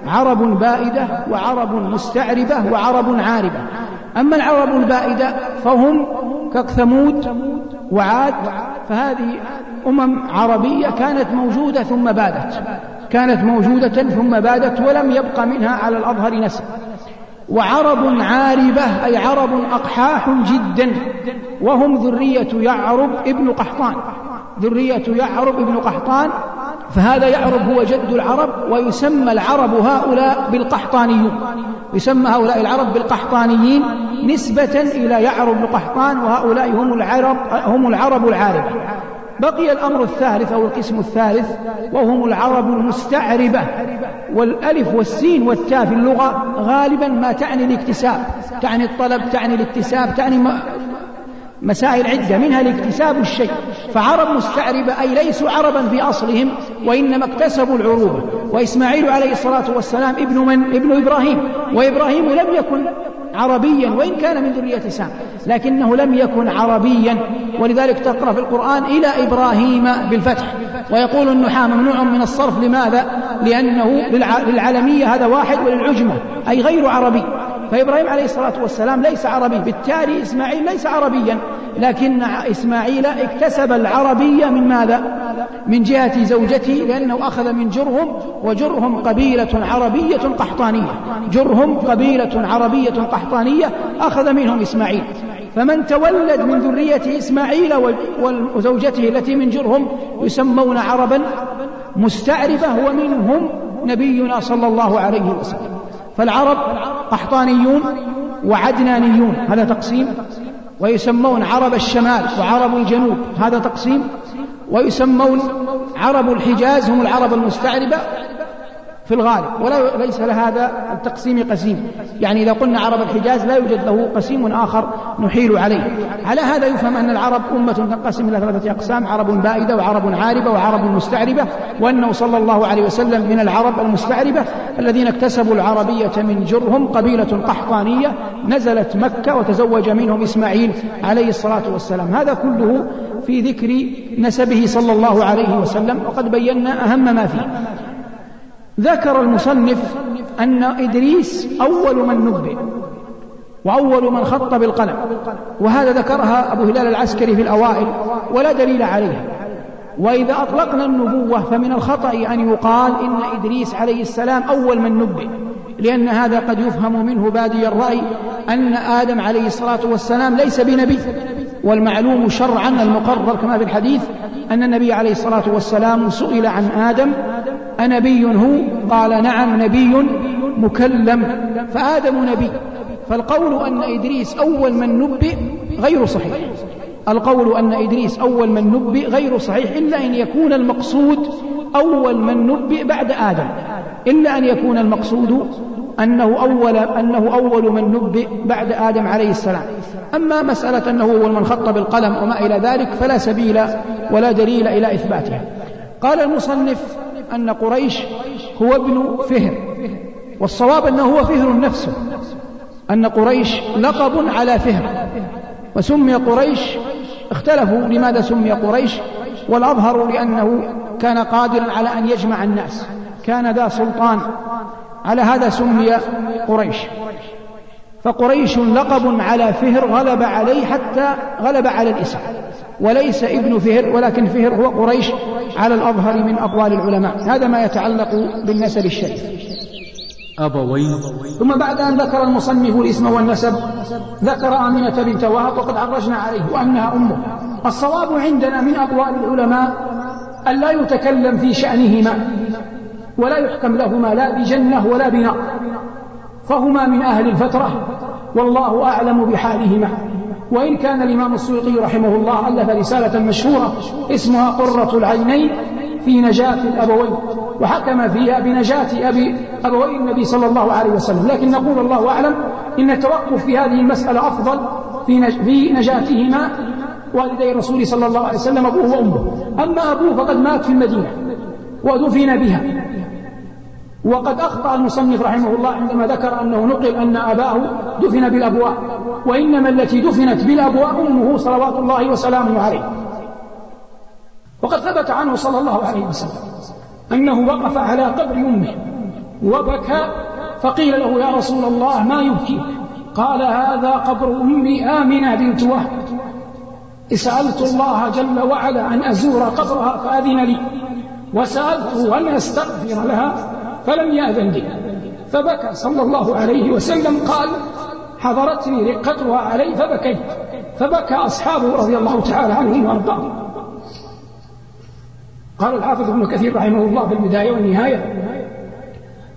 عرب بائدة وعرب مستعربة وعرب عاربة. أما العرب البائدة فهم كثمود وعاد فهذه أمم عربية كانت موجودة ثم بادت. كانت موجودة ثم بادت ولم يبق منها على الأظهر نسب. وعرب عاربة أي عرب أقحاح جدا وهم ذرية يعرب ابن قحطان. ذرية يعرب ابن قحطان فهذا يعرب هو جد العرب ويسمى العرب هؤلاء بالقحطانيون. يسمى هؤلاء العرب بالقحطانيين نسبة إلى يعرب بن قحطان وهؤلاء هم العرب هم العرب العاربة. بقي الأمر الثالث أو القسم الثالث وهم العرب المستعربة. والألف والسين والتاء في اللغة غالبا ما تعني الاكتساب تعني الطلب تعني الاكتساب تعني مسائل عدة منها الاكتساب الشيء. فعرب مستعربة أي ليسوا عربا في أصلهم وإنما اكتسبوا العروبة. وإسماعيل عليه الصلاة والسلام ابن من؟ ابن إبراهيم. وإبراهيم لم يكن عربيا وإن كان من ذرية سام لكنه لم يكن عربيا. ولذلك تقرأ في القرآن إلى إبراهيم بالفتح. ويقول النحاة ممنوع من الصرف. لماذا؟ لأنه للعلمية هذا واحد وللعجمة أي غير عربي. فإبراهيم عليه الصلاة والسلام ليس عربي بالتالي إسماعيل ليس عربيا لكن إسماعيل اكتسب العربية من ماذا؟ من جهة زوجته لأنه أخذ من جرهم وجرهم قبيلة عربية قحطانية. جرهم قبيلة عربية قحطانية أخذ منهم إسماعيل. فمن تولد من ذرية إسماعيل وزوجته التي من جرهم يسمون عربا مستعربة ومنهم نبينا صلى الله عليه وسلم. فالعرب قحطانيون وعدنانيون هذا تقسيم. ويسمون عرب الشمال وعرب الجنوب هذا تقسيم. ويسمون عرب الحجاز هم العرب المستعربة. في الغالب ولا ليس لهذا التقسيم قسيم. يعني إذا قلنا عرب الحجاز لا يوجد له قسيم آخر نحيل عليه. على هذا يفهم أن العرب أمة تنقسم إلى ثلاثة أقسام عرب بائدة وعرب عاربة وعرب مستعربة وأنه صلى الله عليه وسلم من العرب المستعربة الذين اكتسبوا العربية من جرهم قبيلة قحطانية نزلت مكة وتزوج منهم إسماعيل عليه الصلاة والسلام. هذا كله في ذكر نسبه صلى الله عليه وسلم وقد بينا أهم ما فيه. ذكر المصنف أن إدريس أول من نبئ وأول من خط بالقلم وهذا ذكرها أبو هلال العسكري في الأوائل ولا دليل عليها. وإذا أطلقنا النبوة فمن الخطأ أن يقال إن إدريس عليه السلام أول من نبئ لأن هذا قد يفهم منه بادي الرأي أن آدم عليه الصلاة والسلام ليس بنبي. والمعلوم شرعا المقرر كما في الحديث أن النبي عليه الصلاة والسلام سئل عن آدم أنبي هو؟ قال نعم نبي مكلم. فآدم نبي. فالقول أن إدريس أول من نبئ غير صحيح. القول أن إدريس أول من نبئ غير صحيح إلا أن يكون المقصود أول من نبئ بعد آدم. إلا أن يكون المقصود أنه أول أنه أول من نبئ بعد آدم عليه السلام. أما مسألة أنه أول من خط بالقلم وما إلى ذلك فلا سبيل ولا دليل إلى إثباتها. قال المصنف أن قريش هو ابن فهر والصواب أنه هو فهر نفسه أن قريش لقب على فهر وسمي قريش اختلفوا لماذا سمي قريش والأظهر لأنه كان قادرا على أن يجمع الناس كان ذا سلطان على هذا سمي قريش. فقريش لقب على فهر غلب عليه حتى غلب على الاسم وليس ابن فهر ولكن فهر هو قريش على الأظهر من أقوال العلماء. هذا ما يتعلق بالنسب الشريف. أبوين ثم بعد أن ذكر المصنف الاسم والنسب ذكر آمنة بنت وهب وقد عرجنا عليه وأنها أمه. الصواب عندنا من أقوال العلماء أن لا يتكلم في شأنهما ولا يحكم لهما لا بجنة ولا بنار فهما من أهل الفترة والله أعلم بحالهما. وإن كان الإمام السيوطي رحمه الله ألف رسالة مشهورة اسمها قرة العينين في نجاة الأبوين وحكم فيها بنجاة أبي أبوي النبي صلى الله عليه وسلم. لكن نقول الله أعلم إن التوقف في هذه المسألة أفضل في في نجاتهما والدي الرسول صلى الله عليه وسلم أبوه وأمه. أما أبوه فقد مات في المدينة ودفن بها. وقد أخطأ المصنف رحمه الله عندما ذكر أنه نقل أن أباه دفن بالأبواء وإنما التي دفنت بالأبواء أمه صلوات الله وسلامه عليه. وقد ثبت عنه صلى الله عليه وسلم أنه وقف على قبر أمه وبكى فقيل له يا رسول الله ما يبكيك قال هذا قبر أمي آمنة بنت وهب. سألت الله جل وعلا أن أزور قبرها فأذن لي وسألته أن أستغفر لها فلم يأذن لي. فبكى صلى الله عليه وسلم قال حضرتني رقتها علي فبكيت. فبكى أصحابه رضي الله تعالى عنهم وأرضاهم. قال الحافظ ابن كثير رحمه الله في البداية والنهاية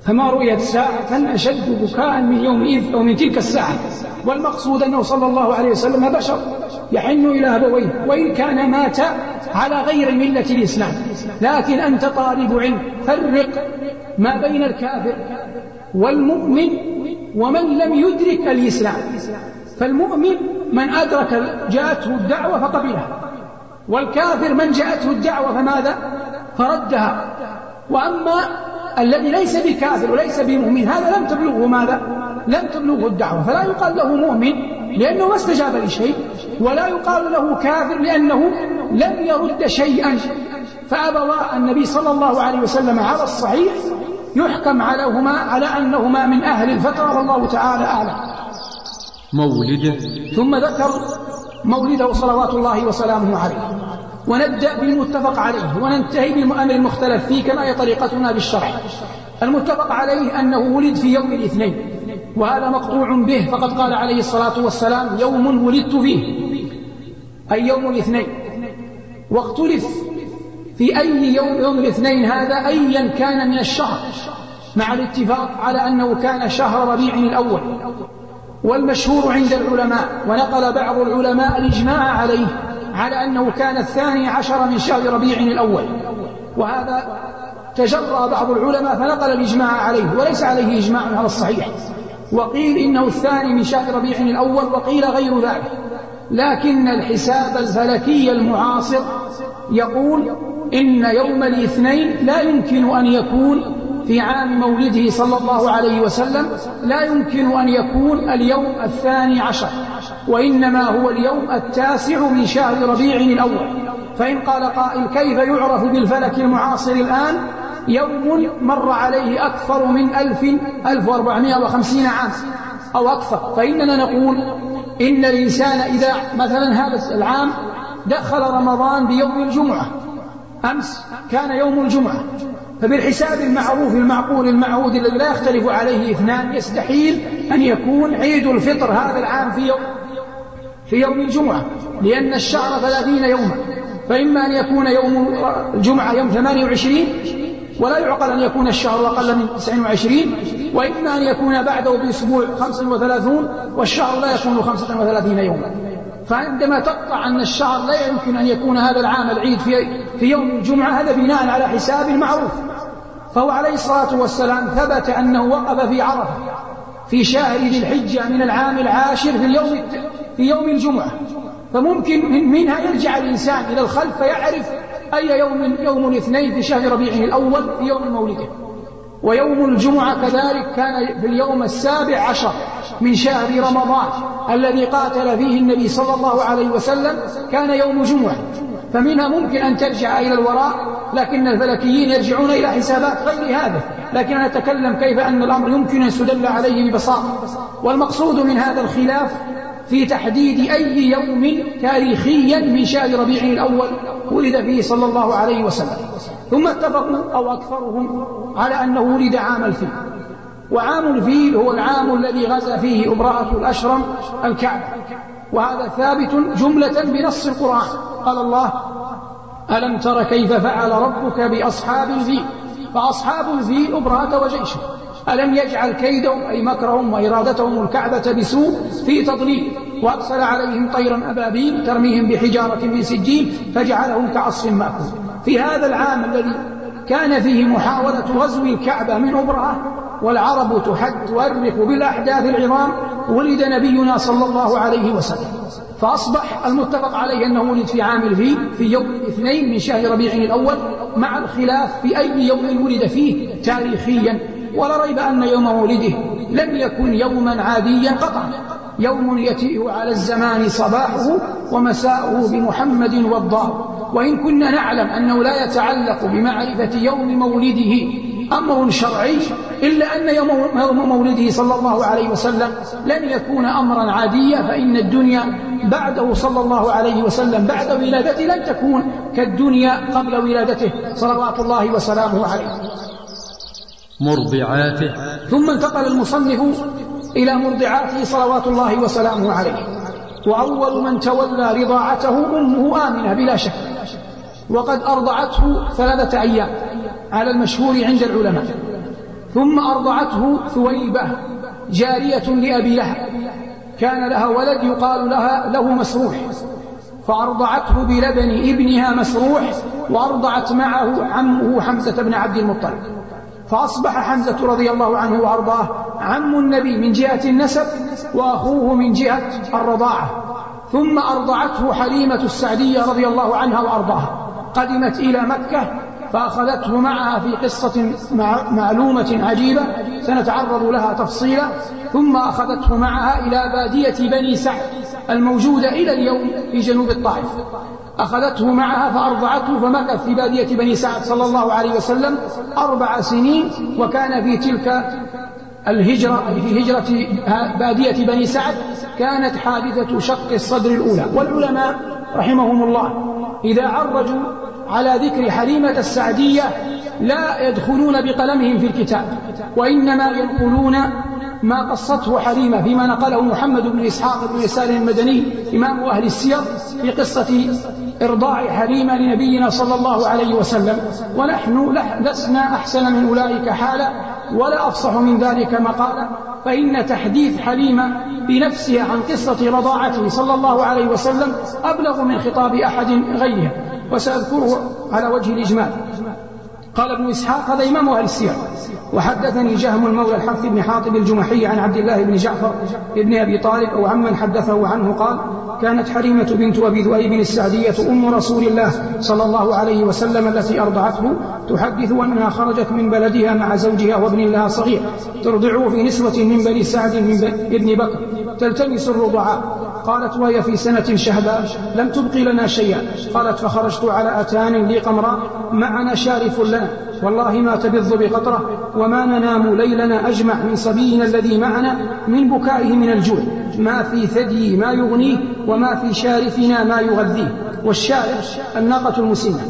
فما رؤيت ساعة أشد بكاء من يومئذ أو من تلك الساعة. والمقصود أنه صلى الله عليه وسلم بشر يحن إلى أبويه وإن كان مات على غير ملة الإسلام. لكن أنت طالب علم فرق ما بين الكافر والمؤمن ومن لم يدرك الإسلام. فالمؤمن من أدرك جاءته الدعوة فقبلها والكافر من جاءته الدعوة فماذا؟ فردها. وأما الذي ليس بكافر وليس بمؤمن هذا لم تبلغه ماذا؟ لم تبلغه الدعوة. فلا يقال له مؤمن لأنه ما استجاب لشيء ولا يقال له كافر لأنه لم يرد شيئا. فأبوا النبي صلى الله عليه وسلم على الصحيح يحكم عليهما على أنهما من أهل الفترة والله تعالى أعلم. مولده ثم ذكر مولده صلوات الله وسلامه عليه. ونبدأ بالمتفق عليه وننتهي بالأمر المختلف فيه كما هي طريقتنا بالشرع. المتفق عليه أنه ولد في يوم الاثنين وهذا مقطوع به فقد قال عليه الصلاة والسلام يوم ولدت فيه أي يوم الاثنين. واختلف في أي يوم يوم الاثنين هذا أيا كان من الشهر مع الاتفاق على أنه كان شهر ربيع الأول. والمشهور عند العلماء ونقل بعض العلماء الإجماع عليه على أنه كان الثاني عشر من شهر ربيع الأول. وهذا تجرأ بعض العلماء فنقل الإجماع عليه وليس عليه إجماع على الصحيح. وقيل إنه الثاني من شهر ربيع الأول وقيل غير ذلك. لكن الحساب الفلكي المعاصر يقول إن يوم الاثنين لا يمكن أن يكون في عام مولده صلى الله عليه وسلم لا يمكن أن يكون اليوم الثاني عشر وإنما هو اليوم التاسع من شهر ربيع الأول. فإن قال قائل كيف يعرف بالفلك المعاصر الآن؟ يوم مر عليه أكثر من ألف ألف وأربعمائة وخمسين عام أو أكثر. فإننا نقول إن الإنسان إذا مثلا هذا العام دخل رمضان بيوم الجمعة أمس كان يوم الجمعة. فبالحساب المعروف المعقول المعهود الذي لا يختلف عليه اثنان يستحيل أن يكون عيد الفطر هذا العام في يوم في يوم الجمعة لأن الشهر ثلاثين يوما. فإما أن يكون يوم الجمعة يوم ثمانية وعشرين ولا يعقل أن يكون الشهر أقل من 29 وإما أن يكون بعده بأسبوع 35 والشهر لا يكون 35 يوما. فعندما تقطع أن الشهر لا يمكن أن يكون هذا العام العيد في, في يوم الجمعة هذا بناء على حساب معروف. فهو عليه الصلاة والسلام ثبت أنه وقف في عرفة في شهر ذي الحجة من العام العاشر في اليوم في يوم الجمعة. فممكن من منها يرجع الإنسان إلى الخلف فيعرف أي يوم يوم الاثنين في شهر ربيع الأول في يوم مولده. ويوم الجمعة كذلك كان في اليوم السابع عشر من شهر رمضان الذي قاتل فيه النبي صلى الله عليه وسلم كان يوم جمعة. فمنها ممكن أن ترجع إلى الوراء لكن الفلكيين يرجعون إلى حسابات غير هذا. لكن أنا أتكلم كيف أن الأمر يمكن أن يستدل عليه ببساطة. والمقصود من هذا الخلاف في تحديد أي يوم تاريخيا من شهر ربيع الأول ولد فيه صلى الله عليه وسلم. ثم اتفقوا أو أكثرهم على أنه ولد عام الفيل. وعام الفيل هو العام الذي غزا فيه أبراءة الأشرم الكعبة. وهذا ثابت جملة بنص القرآن. قال الله ألم تر كيف فعل ربك بأصحاب الفيل؟ فأصحاب الفيل أبراة وجيشه. ألم يجعل كيدهم أي مكرهم وإرادتهم الكعبة بسوء في تضليل؟ وأرسل عليهم طيرا أبابيل ترميهم بحجارة من سجيل فجعلهم كعصف مأكول. في هذا العام الذي كان فيه محاولة غزو الكعبة من أبرهة والعرب تؤرخ بالأحداث العظام ولد نبينا صلى الله عليه وسلم. فأصبح المتفق عليه أنه ولد في عام الفيل في يوم الاثنين من شهر ربيع الأول مع الخلاف في أي يوم ولد فيه تاريخيا. ولا ريب أن يوم مولده لم يكن يوما عاديا قطعا يوم يتيه على الزمان صباحه ومساؤه بمحمد والضار وإن كنا نعلم أنه لا يتعلق بمعرفة يوم مولده أمر شرعي إلا أن يوم مولده صلى الله عليه وسلم لن يكون أمرا عاديا فإن الدنيا بعده صلى الله عليه وسلم بعد ولادته لن تكون كالدنيا قبل ولادته صلوات الله وسلامه عليه. مرضعاته. ثم انتقل المصنف إلى مرضعاته صلوات الله وسلامه عليه. وأول من تولى رضاعته أمه آمنة بلا شك. وقد أرضعته ثلاثة أيام على المشهور عند العلماء. ثم أرضعته ثويبة جارية لأبي لهب. كان لها ولد يقال لها له مسروح. فأرضعته بلبن ابنها مسروح وأرضعت معه عمه حمزة بن عبد المطلب. فأصبح حمزة رضي الله عنه وأرضاه عم النبي من جهة النسب وأخوه من جهة الرضاعة. ثم أرضعته حليمة السعدية رضي الله عنها وأرضاها قدمت إلى مكة فأخذته معها في قصة معلومة عجيبة سنتعرض لها تفصيلا. ثم أخذته معها إلى بادية بني سعد الموجودة إلى اليوم في جنوب الطائف. أخذته معها فأرضعته فمكث في بادية بني سعد صلى الله عليه وسلم أربع سنين وكان في تلك الهجرة في هجرة بادية بني سعد كانت حادثة شق الصدر الأولى. والعلماء رحمهم الله إذا عرجوا على ذكر حليمة السعدية لا يدخلون بقلمهم في الكتاب وإنما ينقلون ما قصته حليمة فيما نقله محمد بن إسحاق بن يسار المدني إمام أهل السير في قصة إرضاع حليمة لنبينا صلى الله عليه وسلم. ونحن لسنا أحسن من أولئك حالا ولا أفصح من ذلك مقالا. فإن تحديث حليمة بنفسها عن قصة رضاعته صلى الله عليه وسلم أبلغ من خطاب أحد غيرها وسأذكره على وجه الإجمال. قال ابن إسحاق هذا إمام أهل السير. وحدثني جهم المولى الحرث بن حاطب الجمحي عن عبد الله بن جعفر بن أبي طالب أو عمن حدثه عنه قال كانت حريمة بنت أبي ذؤيب السعدية أم رسول الله صلى الله عليه وسلم التي أرضعته تحدث أنها خرجت من بلدها مع زوجها وابن لها صغير ترضعه في نسوة من بني سعد ابن بكر تلتمس الرضعاء. قالت وهي في سنة شهباء لم تبقي لنا شيئا. قالت فخرجت على أتان لي قمراء معنا شارف لنا والله ما تبض بقطرة وما ننام ليلنا أجمع من صبينا الذي معنا من بكائه من الجوع ما في ثدي ما يغنيه وما في شارفنا ما يغذيه. والشارف الناقة المسنة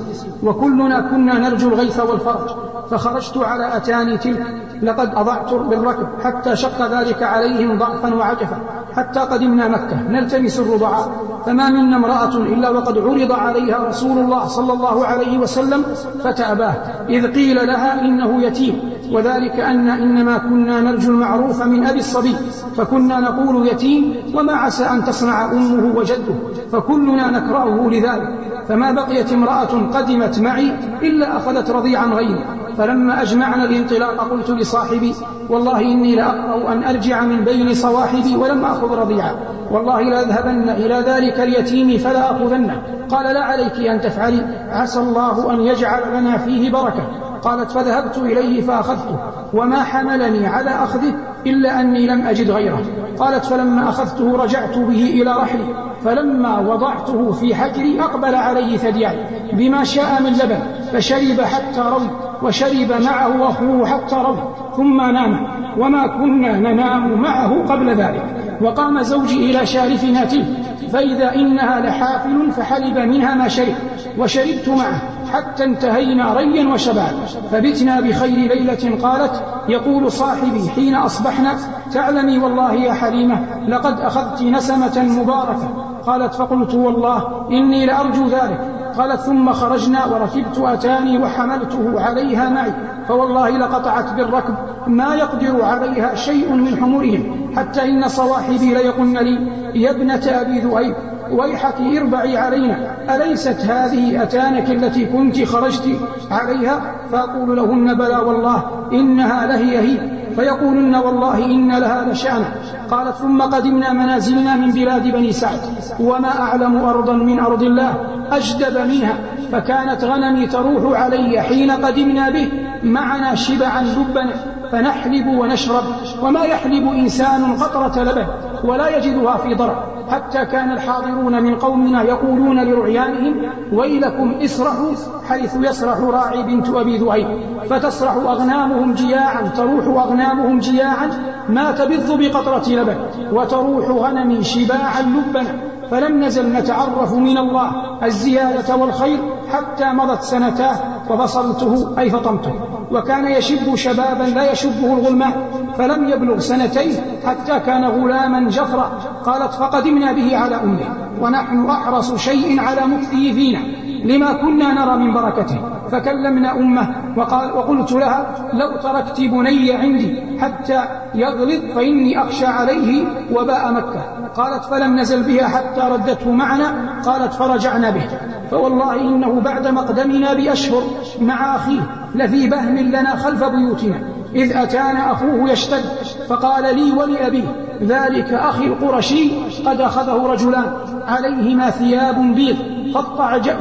وكلنا كنا نرجو الغيث والفرج فخرجت على أتاني تلك لقد أضعت بالركب حتى شق ذلك عليهم ضعفا وعجفا حتى قدمنا مكة نلتمس الرضعاء فما منا امرأة إلا وقد عرض عليها رسول الله صلى الله عليه وسلم فتأباه إذ قيل لها إنه يتيم وذلك أن إنما كنا نرجو المعروف من أبي الصبي فكنا نقول يتيم وما عسى أن تصنع أمه وجده فكلنا نكرهه لذلك فما بقيت امرأة قدمت معي إلا أخذت رضيعا غيري فلما أجمعنا الانطلاق قلت لصاحبي والله إني لأقرأ أن أرجع من بين صواحبي ولم أخذ رضيعا. والله لأذهبن إلى ذلك اليتيم فلا أخذنه. قال لا عليك أن تفعلي عسى الله أن يجعل لنا فيه بركة. قالت فذهبت إليه فأخذته وما حملني على أخذه إلا أني لم أجد غيره. قالت فلما أخذته رجعت به إلى رحلي فلما وضعته في حجري أقبل عليه ثدياي بما شاء من لبن. فشرب حتى روي وشرب معه أخوه حتى روي ثم نام وما كنا ننام معه قبل ذلك. وقام زوجي إلى شارفنا تلك فإذا إنها لحافل فحلب منها ما شرب وشربت معه حتى انتهينا ريا وشبابا. فبتنا بخير ليلة قالت يقول صاحبي حين أصبحنا تعلمي والله يا حليمة لقد أخذت نسمة مباركة. قالت فقلت والله إني لأرجو ذلك. قالت ثم خرجنا وركبت أتاني وحملته عليها معي فوالله لقطعت بالركب ما يقدر عليها شيء من حمرهم حتى إن صواحبي ليقن لي يا ابنة أبي ذؤيب ويحك إربعي علينا أليست هذه أتانك التي كنت خرجت عليها؟ فأقول لهن بلى والله إنها لهي هي فيقولن والله إن لها لشأنا قالت ثم قدمنا منازلنا من بلاد بني سعد وما أعلم أرضا من أرض الله أجدب منها فكانت غنمي تروح علي حين قدمنا به معنا شبعا لبنا فنحلب ونشرب وما يحلب إنسان قطرة لبن ولا يجدها في ضرع. حتى كان الحاضرون من قومنا يقولون لرعيانهم ويلكم اسرحوا حيث يسرح راعي بنت أبي ذؤيب فتسرح أغنامهم جياعا تروح أغنامهم جياعا ما تبض بقطرة لبن وتروح غنمي شباعا لبنا. فلم نزل نتعرف من الله الزيادة والخير حتى مضت سنتاه وبصرته أي فطمته. وكان يشب شبابا لا يشبه الغلمان فلم يبلغ سنتين حتى كان غلاما جفرا قالت فقدمنا به على أمه ونحن أحرص شيء على مكثه فينا. لما كنا نرى من بركته. فكلمنا أمه وقال وقلت لها لو تركت بني عندي حتى يغلظ فإني أخشى عليه وباء مكة. قالت فلم نزل بها حتى ردته معنا. قالت فرجعنا به. فوالله إنه بعد مقدمنا بأشهر مع أخيه لفي بهم لنا خلف بيوتنا. إذ أتانا أخوه يشتد فقال لي ولأبيه ذلك أخي القرشي قد أخذه رجلان عليهما ثياب بيض.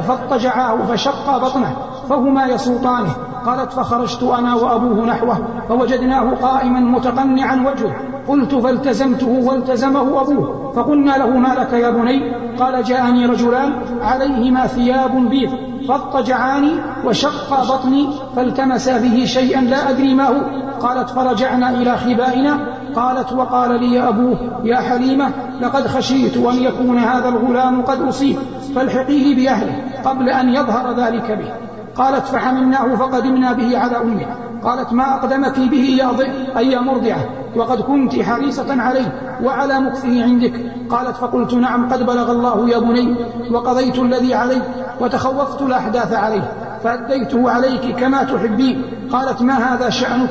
فاضطجعاه فشق بطنه فهما يسوطانه. قالت فخرجت أنا وأبوه نحوه فوجدناه قائما متقنعا وجهه. قلت فالتزمته والتزمه أبوه. فقلنا له ما لك يا بني؟ قال جاءني رجلان عليهما ثياب بيض. فاضطجعاني وشق بطني فالتمسا به شيئا لا أدري ما هو. قالت فرجعنا إلى خبائنا قالت وقال لي أبوه يا حليمة لقد خشيت أن يكون هذا الغلام قد أصيب فالحقيه بأهله قبل أن يظهر ذلك به. قالت فحملناه فقدمنا به على أمه. قالت ما أقدمك به يا ضئ أي يا مرضعة وقد كنت حريصة عليه وعلى مكثه عندك. قالت فقلت نعم قد بلغ الله يا بني وقضيت الذي علي وتخوفت الأحداث عليه فأديته عليك كما تحبين. قالت ما هذا شأنك؟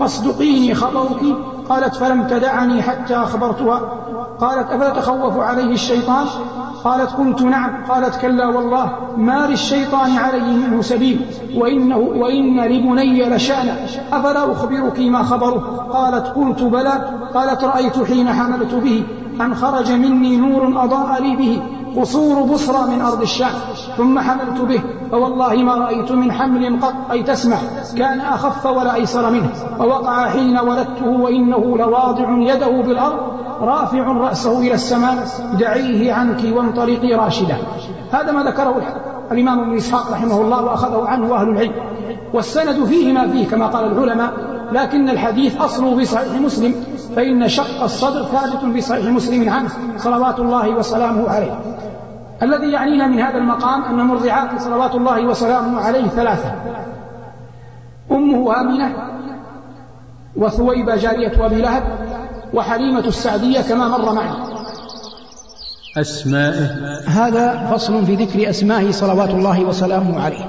فاصدقيني خبرك قالت فلم تدعني حتى أخبرتها. قالت أفلا تخوف عليه الشيطان؟ قالت قلت نعم. قالت كلا والله ما للشيطان علي منه سبيل. وإنه وإن لبني لشأنا أفلا أخبرك ما خبره؟ قالت قلت بلى. قالت رأيت حين حملت به. أن خرج مني نور أضاء لي به. قصور بصرى من أرض الشام ثم حملت به فوالله ما رأيت من حمل قط أي تسمع كان أخف ولا أيسر منه ووقع حين ولدته وإنه لواضع يده بالأرض رافع رأسه إلى السماء دعيه عنك وانطلقي راشدا. هذا ما ذكره الإمام ابن إسحاق رحمه الله وأخذه عنه أهل العلم. والسند فيه ما فيه كما قال العلماء لكن الحديث أصله في صحيح مسلم فإن شق الصدر ثابت في صحيح مسلم عنه صلوات الله وسلامه عليه. الذي يعنينا من هذا المقام أن مرضعات صلوات الله وسلامه عليه ثلاثة. أمه آمنة وثويبة جارية أبي لهب وحليمة السعدية كما مر معنا أسمائه. هذا فصل في ذكر أسمائه صلوات الله وسلامه عليه.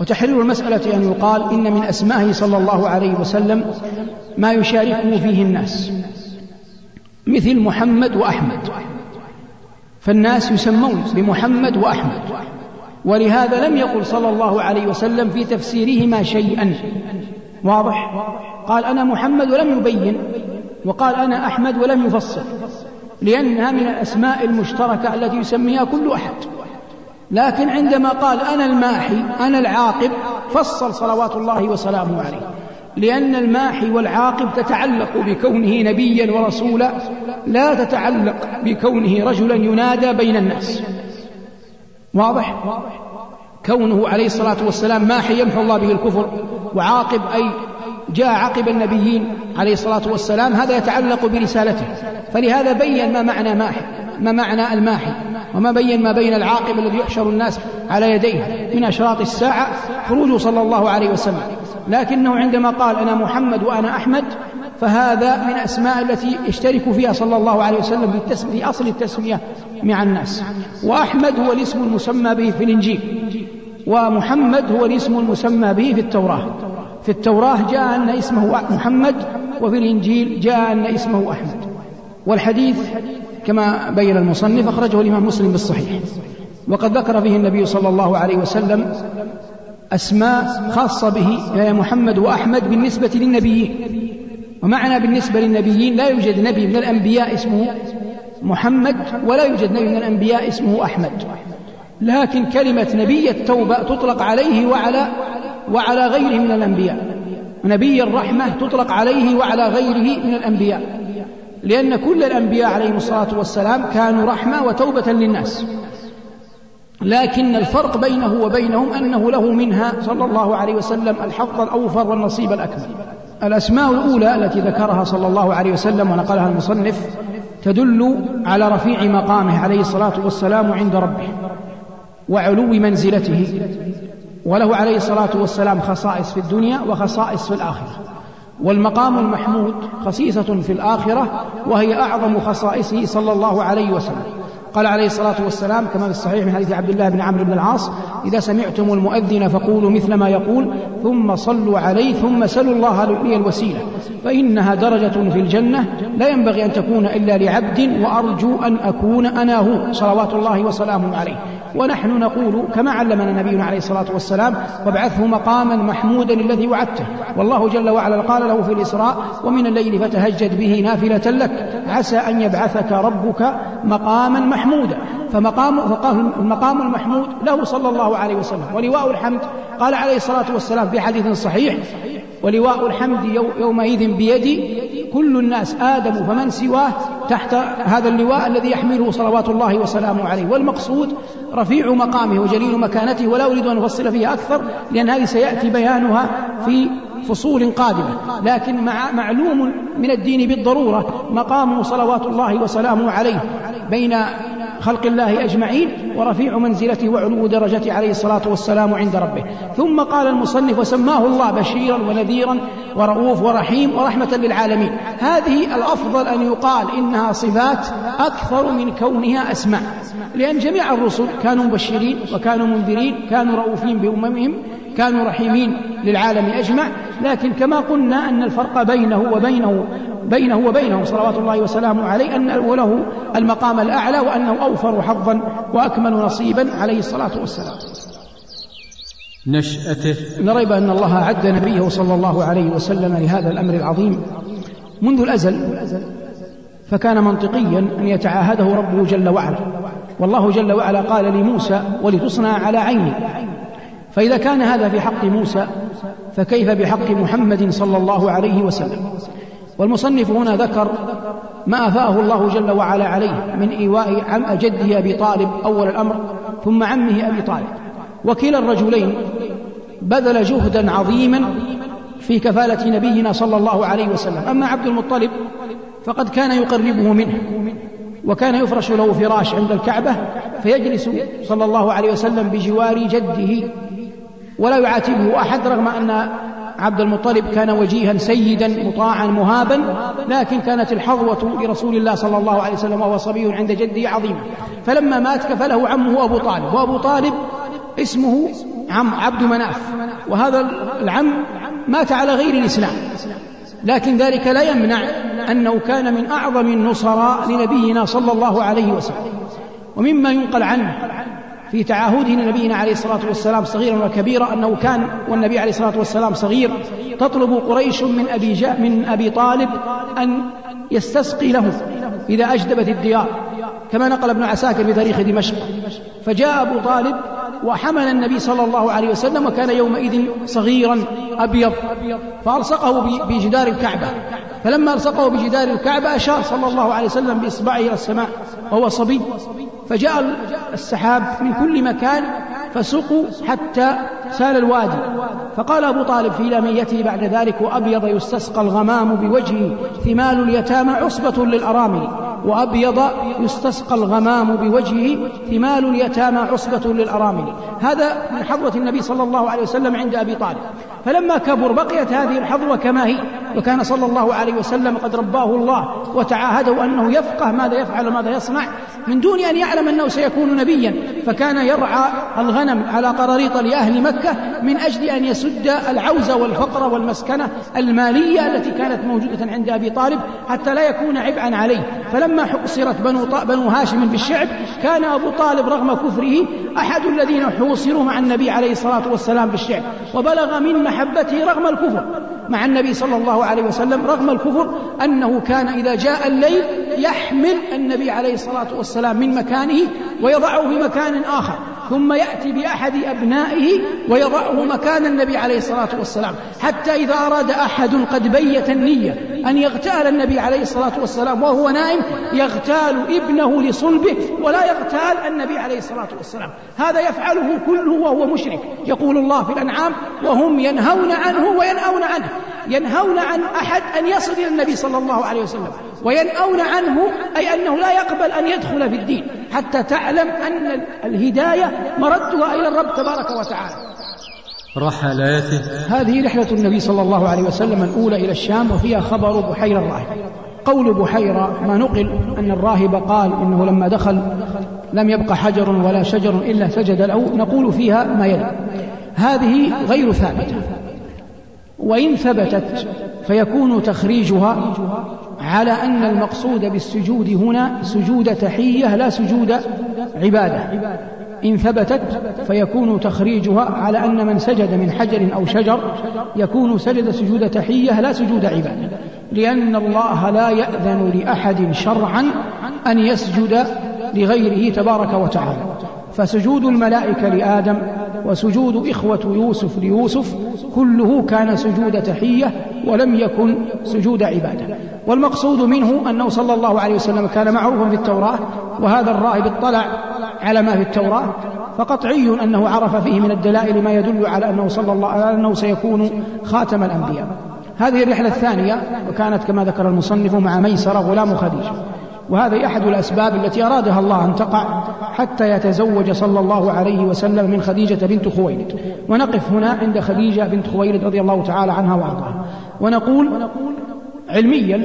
وتحرير المسألة أن يقال إن من أسمائه صلى الله عليه وسلم ما يشاركه فيه الناس مثل محمد وأحمد. فالناس يسمون بمحمد وأحمد ولهذا لم يقل صلى الله عليه وسلم في تفسيرهما شيئا. واضح؟ قال أنا محمد ولم يبين وقال أنا أحمد ولم يفصل لأنها من الأسماء المشتركة التي يسميها كل أحد. لكن عندما قال أنا الماحي أنا العاقب فصل صلوات الله وسلامه عليه. لأن الماحي والعاقب تتعلق بكونه نبيا ورسولا لا تتعلق بكونه رجلا ينادى بين الناس. واضح؟ كونه عليه الصلاة والسلام ماحي يمحو الله به الكفر وعاقب أي جاء عقب النبيين عليه الصلاة والسلام هذا يتعلق برسالته. فلهذا بين ما معنى ماحي ما معنى الماحي وما بين ما بين العاقب الذي يحشر الناس على يديه من أشراط الساعة خروجه صلى الله عليه وسلم. لكنه عندما قال أنا محمد وأنا أحمد فهذا من أسماء التي يشترك فيها صلى الله عليه وسلم في أصل التسمية مع الناس. وأحمد هو الاسم المسمى به في الإنجيل ومحمد هو الاسم المسمى به في التوراة. في التوراة جاء أن اسمه محمد وفي الإنجيل جاء أن اسمه أحمد. والحديث كما بين المصنف أخرجه الإمام مسلم بالصحيح. وقد ذكر فيه النبي صلى الله عليه وسلم أسماء خاصة به محمد وأحمد بالنسبة للنبيين. ومعنى بالنسبة للنبيين لا يوجد نبي من الأنبياء اسمه محمد ولا يوجد نبي من الأنبياء اسمه أحمد. لكن كلمة نبي التوبة تطلق عليه وعلى وعلى غيره من الأنبياء. نبي الرحمة تطلق عليه وعلى غيره من الأنبياء. لأن كل الأنبياء عليهم الصلاة والسلام كانوا رحمة وتوبة للناس. لكن الفرق بينه وبينهم أنه له منها صلى الله عليه وسلم الحظ الأوفر والنصيب الأكبر الأسماء الأولى التي ذكرها صلى الله عليه وسلم ونقلها المصنف تدل على رفيع مقامه عليه الصلاة والسلام عند ربه وعلو منزلته. وله عليه الصلاة والسلام خصائص في الدنيا وخصائص في الآخرة. والمقام المحمود خصيصة في الآخرة وهي أعظم خصائصه صلى الله عليه وسلم. قال عليه الصلاة والسلام كما في الصحيح من حديث عبد الله بن عمرو بن العاص إذا سمعتم المؤذن فقولوا مثل ما يقول ثم صلوا عليه ثم سلوا الله لي الوسيلة. فإنها درجة في الجنة لا ينبغي أن تكون إلا لعبد وأرجو أن أكون أنا هو صلوات الله وسلامه عليه. ونحن نقول كما علمنا نبينا عليه الصلاة والسلام وابعثه مقاما محمودا الذي وعدته. والله جل وعلا قال له في الإسراء ومن الليل فتهجد به نافلة لك عسى أن يبعثك ربك مقاما محمودا. فمقام فقال المقام المحمود له صلى الله عليه وسلم. ولواء الحمد قال عليه الصلاة والسلام في حديث صحيح ولواء الحمد يومئذ بيدي كل الناس آدم فمن سواه تحت هذا اللواء الذي يحمله صلوات الله وسلامه عليه. والمقصود رفيع مقامه وجليل مكانته ولا أريد أن أفصل فيها أكثر لأن هذه سيأتي بيانها في فصول قادمة. لكن مع معلوم من الدين بالضرورة مقامه صلوات الله وسلامه عليه بين خلق الله أجمعين ورفيع منزلته وعلو درجته عليه الصلاة والسلام عند ربه. ثم قال المصنف وسماه الله بشيرا ونذيرا ورؤوف ورحيم ورحمة للعالمين. هذه الأفضل أن يقال إنها صفات أكثر من كونها أسماء. لأن جميع الرسل كانوا مبشرين وكانوا منذرين كانوا رؤوفين بأممهم كانوا رحيمين للعالم أجمع. لكن كما قلنا أن الفرق بينه وبينه بينه وبينهم صلوات الله وسلامه عليه أن له المقام الأعلى وأنه أوفر حظا وأكمل نصيبا عليه الصلاة والسلام. نشأته. لا ريب أن الله أعد نبيه صلى الله عليه وسلم لهذا الأمر العظيم. منذ الأزل فكان منطقيا أن يتعاهده ربه جل وعلا. والله جل وعلا قال لموسى ولتصنع على عيني. فإذا كان هذا في حق موسى فكيف بحق محمد صلى الله عليه وسلم؟ والمصنف هنا ذكر ما أفاءه الله جل وعلا عليه من إيواء عم جده أبي طالب أول الأمر ثم عمه أبي طالب. وكلا الرجلين بذل جهدا عظيما في كفالة نبينا صلى الله عليه وسلم. أما عبد المطلب فقد كان يقربه منه وكان يفرش له فراش عند الكعبة فيجلس صلى الله عليه وسلم بجوار جده ولا يعاتبه أحد رغم أن عبد المطلب كان وجيها سيدا مطاعا مهابا لكن كانت الحظوة لرسول الله صلى الله عليه وسلم وهو صبي عند جده عظيمة. فلما مات كفله عمه أبو طالب وأبو طالب اسمه عم عبد مناف. وهذا العم مات على غير الإسلام. لكن ذلك لا يمنع أنه كان من أعظم النصراء لنبينا صلى الله عليه وسلم. ومما ينقل عنه في تعاهده لنبينا عليه الصلاة والسلام صغيرا وكبيرا أنه كان والنبي عليه الصلاة والسلام صغير. تطلب قريش من أبي جاء من أبي طالب أن يستسقي له إذا أجدبت الديار كما نقل ابن عساكر في تاريخ دمشق. فجاء أبو طالب وحمل النبي صلى الله عليه وسلم وكان يومئذ صغيرا أبيض فألصقه بجدار الكعبة. فلما ألصقه بجدار الكعبة أشار صلى الله عليه وسلم بإصبعه إلى السماء وهو صبي. فجاء السحاب من كل مكان فسقوا حتى سال الوادي. فقال أبو طالب في لاميته بعد ذلك وأبيض يستسقى الغمام بوجهه ثمال اليتامى عصبة للأرامل. وأبيض يستسقى الغمام بوجهه ثمال اليتامى عصبة للأرامل. هذا من حظوة النبي صلى الله عليه وسلم عند أبي طالب. فلما كبر بقيت هذه الحظوة كما هي وكان صلى الله عليه وسلم قد رباه الله وتعاهده أنه يفقه ماذا يفعل وماذا يصنع من دون أن يعلم أنه سيكون نبيا فكان يرعى الغنم على قراريط لأهل مكة من أجل أن يسد العوز والفقر والمسكنة المالية التي كانت موجودة عند أبي طالب حتى لا يكون عبئا عليه. فلما حصرت بنو, بنو هاشم بالشعب كان أبو طالب رغم كفره أحد الذين حوصروا مع النبي عليه الصلاة والسلام بالشعب وبلغ من محبته رغم الكفر. مع النبي صلى الله عليه وسلم رغم الكفر أنه كان إذا جاء الليل يحمل النبي عليه الصلاة والسلام من مكانه ويضعه في مكان آخر ثم يأتي بأحد أبنائه ويضعه مكان النبي عليه الصلاة والسلام. حتى إذا أراد أحد قد بيت النية أن يغتال النبي عليه الصلاة والسلام وهو نائم يغتال ابنه لصلبه ولا يغتال النبي عليه الصلاة والسلام. هذا يفعله كله وهو مشرك. يقول الله في الأنعام وهم ينهون عنه وينأون عنه. ينهون عن أحد أن يصل إلى النبي صلى الله عليه وسلم. وينأون عنه أي أنه لا يقبل أن يدخل في الدين. حتى تعلم أن الهداية مردها إلى الرب تبارك وتعالى. رحلاته هذه رحلة النبي صلى الله عليه وسلم الأولى إلى الشام وفيها خبر بحير الراهب قول بحيرة ما نقل أن الراهب قال إنه لما دخل لم يبق حجر ولا شجر إلا سجد له نقول فيها ما يلي. هذه غير ثابتة. وإن ثبتت فيكون تخريجها على أن المقصود بالسجود هنا سجود تحية لا سجود عبادة. إن ثبتت فيكون تخريجها على أن من سجد من حجر أو شجر يكون سجد سجود تحية لا سجود عبادة لأن الله لا يأذن لأحد شرعا أن يسجد لغيره تبارك وتعالى. فسجود الملائكة لآدم وسجود إخوة يوسف ليوسف كله كان سجود تحية ولم يكن سجود عبادة. والمقصود منه أنه صلى الله عليه وسلم كان معروفا في التوراة وهذا الراهب اطلع على ما في التوراة فقطعي أنه عرف فيه من الدلائل ما يدل على أنه صلى الله عليه أنه سيكون خاتم الأنبياء. هذه الرحلة الثانية وكانت كما ذكر المصنف مع ميسرة غلام خديجة وهذه أحد الأسباب التي أرادها الله أن تقع حتى يتزوج صلى الله عليه وسلم من خديجة بنت خويلد. ونقف هنا عند خديجة بنت خويلد رضي الله تعالى عنها وأرضاها. ونقول علميا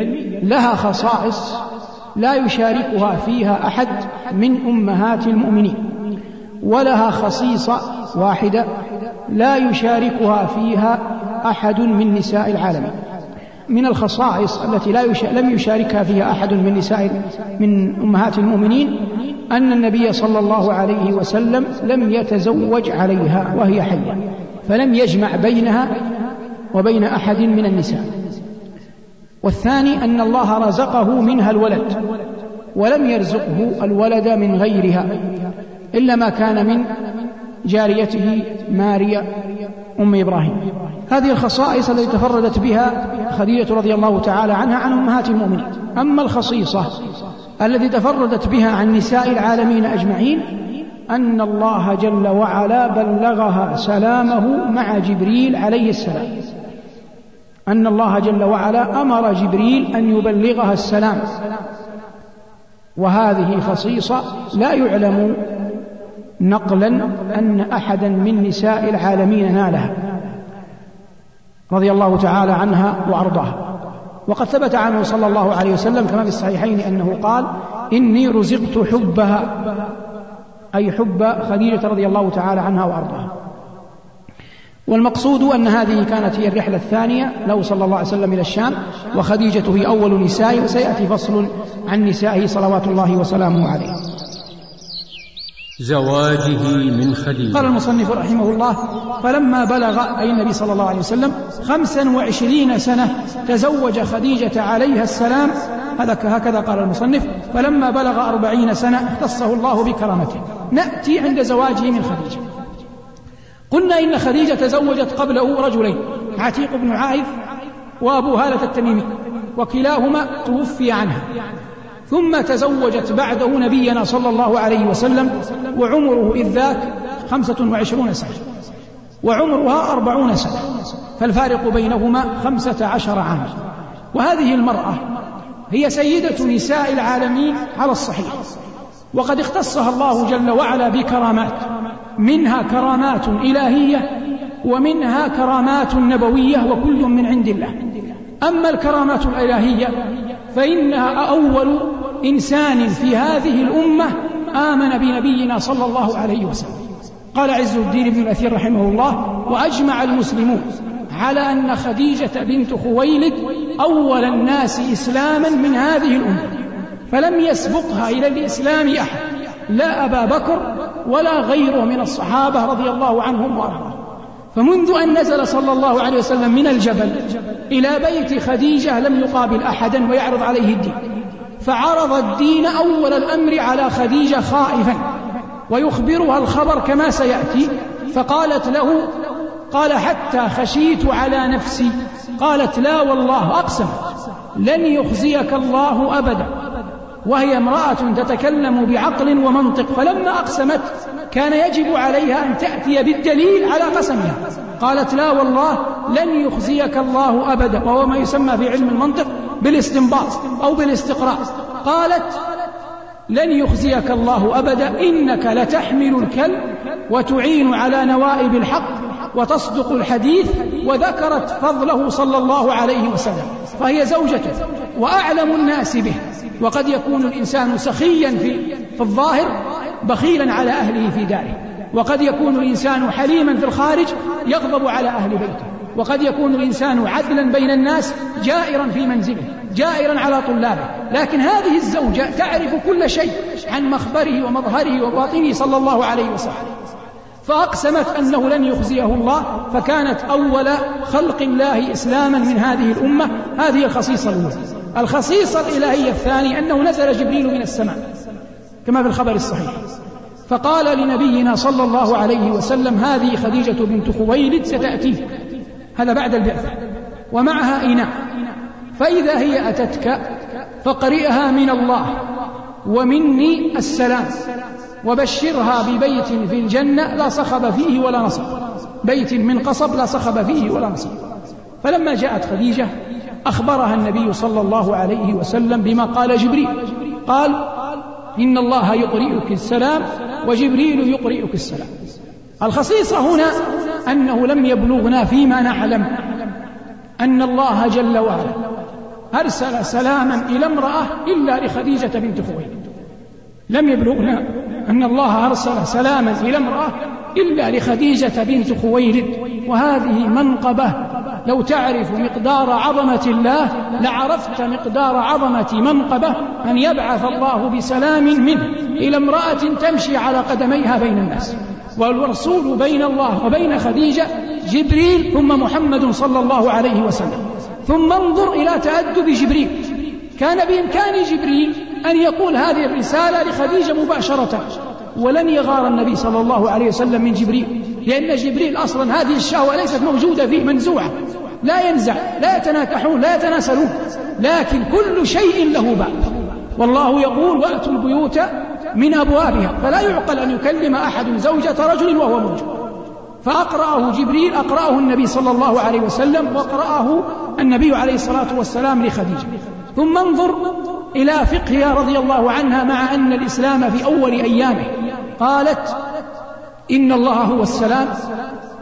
لها خصائص لا يشاركها فيها أحد من أمهات المؤمنين ولها خصيصة واحدة لا يشاركها فيها أحد من نساء العالمين. من الخصائص التي لا يش... لم يشاركها فيها أحد من نساء من أمهات المؤمنين أن النبي صلى الله عليه وسلم لم يتزوج عليها وهي حية فلم يجمع بينها وبين أحد من النساء. والثاني أن الله رزقه منها الولد ولم يرزقه الولد من غيرها إلا ما كان من جاريته ماريا أم إبراهيم. هذه الخصائص التي تفردت بها خديجة رضي الله تعالى عنها عن أمهات المؤمنين. أما الخصيصة التي تفردت بها عن نساء العالمين أجمعين أن الله جل وعلا بلغها سلامه مع جبريل عليه السلام. أن الله جل وعلا أمر جبريل أن يبلغها السلام. وهذه خصيصة لا يعلم نقلا أن أحدا من نساء العالمين نالها. رضي الله تعالى عنها وأرضاها. وقد ثبت عنه صلى الله عليه وسلم كما في الصحيحين أنه قال إني رزقت حبها أي حب خديجة رضي الله تعالى عنها وأرضاها. والمقصود أن هذه كانت هي الرحلة الثانية له صلى الله عليه وسلم إلى الشام وخديجة هي أول نسائه وسيأتي فصل عن نسائه صلوات الله وسلامه عليه. زواجه من خديجة. قال المصنف رحمه الله فلما بلغ أي النبي صلى الله عليه وسلم خمسا وعشرين سنة تزوج خديجة عليها السلام هكذا قال المصنف فلما بلغ أربعين سنة اختصه الله بكرامته. نأتي عند زواجه من خديجة. قلنا إن خديجة تزوجت قبله رجلين عتيق بن عائف وأبو هالة التميمي وكلاهما توفي عنها. ثم تزوجت بعده نبينا صلى الله عليه وسلم وعمره إذ ذاك خمسة وعشرون سنة. وعمرها أربعون سنة فالفارق بينهما خمسة عشر عاما. وهذه المرأة هي سيدة نساء العالمين على الصحيح وقد اختصها الله جل وعلا بكرامات. منها كرامات إلهية ومنها كرامات نبوية وكل من عند الله. أما الكرامات الإلهية فإنها أول إنسان في هذه الأمة آمن بنبينا صلى الله عليه وسلم. قال عز الدين بن الأثير رحمه الله وأجمع المسلمون على أن خديجة بنت خويلد أول الناس إسلاما من هذه الأمة فلم يسبقها إلى الإسلام أحد لا أبا بكر ولا غيره من الصحابة رضي الله عنهم وأرضاهم. فمنذ أن نزل صلى الله عليه وسلم من الجبل إلى بيت خديجة لم يقابل أحدا ويعرض عليه الدين. فعرض الدين أول الأمر على خديجة خائفا ويخبرها الخبر كما سيأتي. فقالت له قال حتى خشيت على نفسي. قالت لا والله أقسم لن يخزيك الله أبدا. وهي امرأة تتكلم بعقل ومنطق فلما أقسمت كان يجب عليها أن تأتي بالدليل على قسمها. قالت لا والله لن يخزيك الله أبدا وهو ما يسمى في علم المنطق بالاستنباط أو بالاستقراء. قالت لن يخزيك الله أبدا إنك لتحمل الكلب وتعين على نوائب الحق وتصدق الحديث وذكرت فضله صلى الله عليه وسلم. فهي زوجته وأعلم الناس به وقد يكون الإنسان سخيا في, في الظاهر بخيلا على أهله في داره وقد يكون الإنسان حليما في الخارج يغضب على أهل بيته. وقد يكون الإنسان عدلا بين الناس جائرا في منزله جائرا على طلابه. لكن هذه الزوجة تعرف كل شيء عن مخبره ومظهره وباطنه صلى الله عليه وسلم. فأقسمت أنه لن يخزيه الله فكانت أول خلق الله إسلاما من هذه الأمة. هذه الخصيصة الأولى. الخصيصة الإلهية الثانية أنه نزل جبريل من السماء كما في الخبر الصحيح. فقال لنبينا صلى الله عليه وسلم هذه خديجة بنت خويلد ستأتيك. هذا بعد البعثة ومعها إناء فإذا هي أتتك فقرئها من الله. ومني السلام. وبشرها ببيت في الجنة لا صخب فيه ولا نصب. بيت من قصب لا صخب فيه ولا نصب. فلما جاءت خديجة أخبرها النبي صلى الله عليه وسلم بما قال جبريل. قال إن الله يقرئك السلام وجبريل يقرئك السلام. الخصيصة هنا أنه لم يبلغنا فيما نعلم أن الله جل وعلا أرسل سلاما إلى امرأة إلا لخديجة بنت خويلد. لم يبلغنا أن الله أرسل سلاما إلى امرأة إلا لخديجة بنت خويلد. وهذه منقبة. لو تعرف مقدار عظمة الله لعرفت مقدار عظمة منقبة أن يبعث الله بسلام منه إلى امرأة تمشي على قدميها بين الناس. والرسول بين الله وبين خديجة جبريل ثم محمد صلى الله عليه وسلم. ثم انظر إلى تأدب جبريل. كان بإمكان جبريل أن يقول هذه الرسالة لخديجة مباشرة ولن يغار النبي صلى الله عليه وسلم من جبريل لأن جبريل أصلا هذه الشهوة ليست موجودة فيه منزوعة لا ينزع لا يتناكحون لا يتناسلون لكن كل شيء له باب. والله يقول وأتوا البيوت من أبوابها فلا يعقل أن يكلم أحد زوجة رجل وهو موجود. فأقرأه جبريل أقرأه النبي صلى الله عليه وسلم وقرأه النبي عليه الصلاة والسلام لخديجة. ثم انظر إلى فقهها رضي الله عنها مع أن الإسلام في أول أيامه. قالت إن الله هو السلام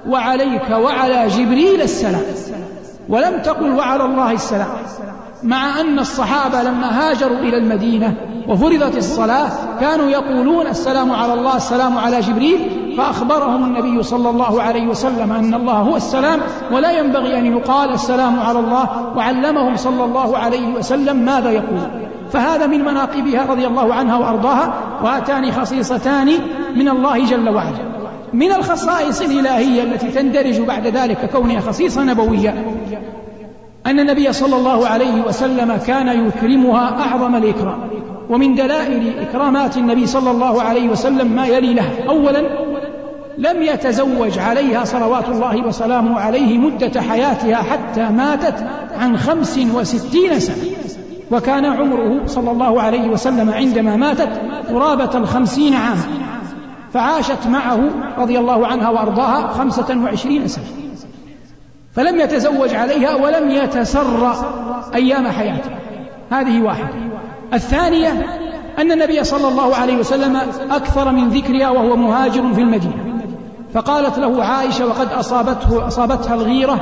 وعليك وعلى جبريل السلام ولم تقل وعلى الله السلام. مع أن الصحابة لما هاجروا إلى المدينة وفرضت الصلاة كانوا يقولون السلام على الله السلام على جبريل فأخبرهم النبي صلى الله عليه وسلم أن الله هو السلام ولا ينبغي أن يقال السلام على الله وعلمهم صلى الله عليه وسلم ماذا يقول. فهذا من مناقبها رضي الله عنها وأرضاها وآتاني خصيصتان من الله جل وعلا. من الخصائص الإلهية التي تندرج بعد ذلك كونها خصيصة نبوية. أن النبي صلى الله عليه وسلم كان يكرمها أعظم الإكرام. ومن دلائل إكرامات النبي صلى الله عليه وسلم ما يلي له. أولا لم يتزوج عليها صلوات الله وسلامه عليه مدة حياتها حتى ماتت عن خمس وستين سنة. وكان عمره صلى الله عليه وسلم عندما ماتت قرابة الخمسين عاما. فعاشت معه رضي الله عنها وأرضاها خمسة وعشرين سنة. فلم يتزوج عليها ولم يتسر أيام حياته. هذه واحدة. الثانية أن النبي صلى الله عليه وسلم أكثر من ذكرها وهو مهاجر في المدينة. فقالت له عائشة وقد أصابته أصابتها الغيرة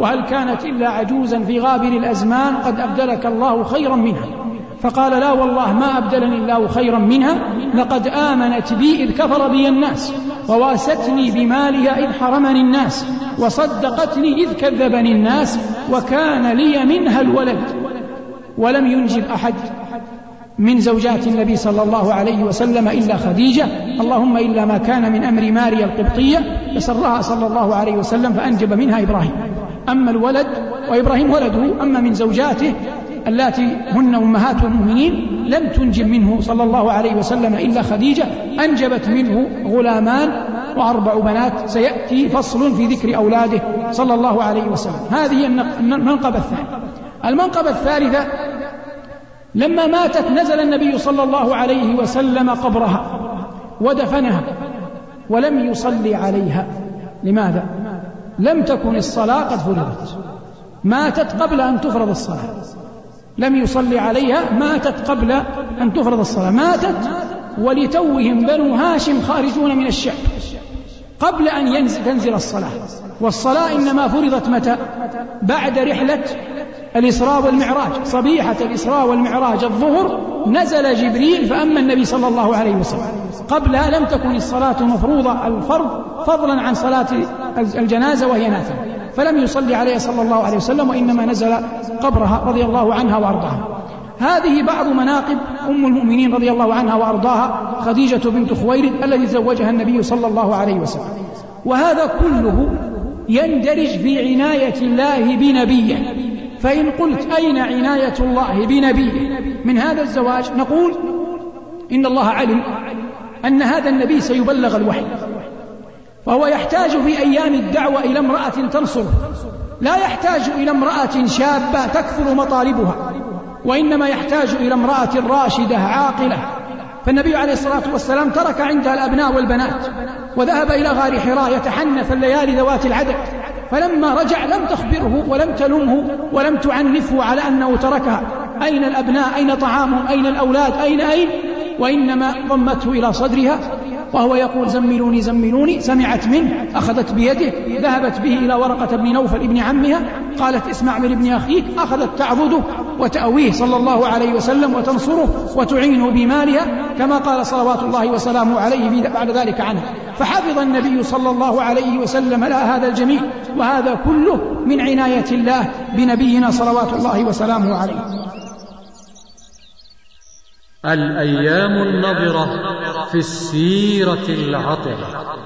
وهل كانت إلا عجوزا في غابر الأزمان قد أبدلك الله خيرا منها. فقال لا والله ما أبدلني الله خيرا منها لقد آمنت بي إذ كفر بي الناس ووأستني بمالها إذ حرمني الناس وصدقتني إذ كذبني الناس وكان لي منها الولد. ولم ينجب أحد من زوجات النبي صلى الله عليه وسلم إلا خديجة. اللهم إلا ما كان من أمر ماريا القبطية فسرها صلى الله عليه وسلم فأنجب منها إبراهيم. أما الولد وإبراهيم ولده أما من زوجاته اللاتي هن أمهات المؤمنين لم تنجب منه صلى الله عليه وسلم إلا خديجة أنجبت منه غلامان وأربع بنات سيأتي فصل في ذكر أولاده صلى الله عليه وسلم. هذه المنقبة الثانية. المنقبة الثالثة لما ماتت نزل النبي صلى الله عليه وسلم قبرها ودفنها ولم يصلي عليها. لماذا؟ لم تكن الصلاة قد فرضت. ماتت قبل أن تفرض الصلاة. لم يصلي عليها ماتت قبل أن تفرض الصلاة. ماتت ولتوهم بنو هاشم خارجون من الشعب قبل أن تنزل الصلاة. والصلاة إنما فرضت متى؟ بعد رحلة الإسراء والمعراج. صبيحة الإسراء والمعراج الظهر نزل جبريل فأما النبي صلى الله عليه وسلم. قبلها لم تكن الصلاة مفروضة الفرض فضلا عن صلاة الجنازة وهي نافلة. فلم يصلي عليه صلى الله عليه وسلم وإنما نزل قبرها رضي الله عنها وأرضاها. هذه بعض مناقب أم المؤمنين رضي الله عنها وأرضاها خديجة بنت خويلد الذي زوجها النبي صلى الله عليه وسلم. وهذا كله يندرج في عناية الله بنبيه. فإن قلت أين عناية الله بنبيه؟ من هذا الزواج نقول إن الله علم أن هذا النبي سيبلغ الوحي. فهو يحتاج في أيام الدعوة إلى امرأة تنصره. لا يحتاج إلى امرأة شابة تكثر مطالبها وإنما يحتاج إلى امرأة راشدة عاقلة. فالنبي عليه الصلاة والسلام ترك عندها الأبناء والبنات وذهب إلى غار حراء يتحنث الليالي ذوات العدد فلما رجع لم تخبره ولم تلمه ولم تعنفه على أنه تركها. أين الأبناء؟ أين طعامهم؟ أين الأولاد؟ أين أين؟ وإنما ضمته إلى صدرها. وهو يقول زملوني زملوني سمعت منه أخذت بيده ذهبت به إلى ورقة بن نوفل ابن عمها قالت اسمع من ابن أخيك أخذت تعضده وتأويه صلى الله عليه وسلم وتنصره وتعينه بمالها كما قال صلوات الله وسلامه عليه بعد ذلك عنه. فحفظ النبي صلى الله عليه وسلم لها هذا الجميل وهذا كله من عناية الله بنبينا صلوات الله وسلامه عليه. الأيام النضرة في السيرة العطرة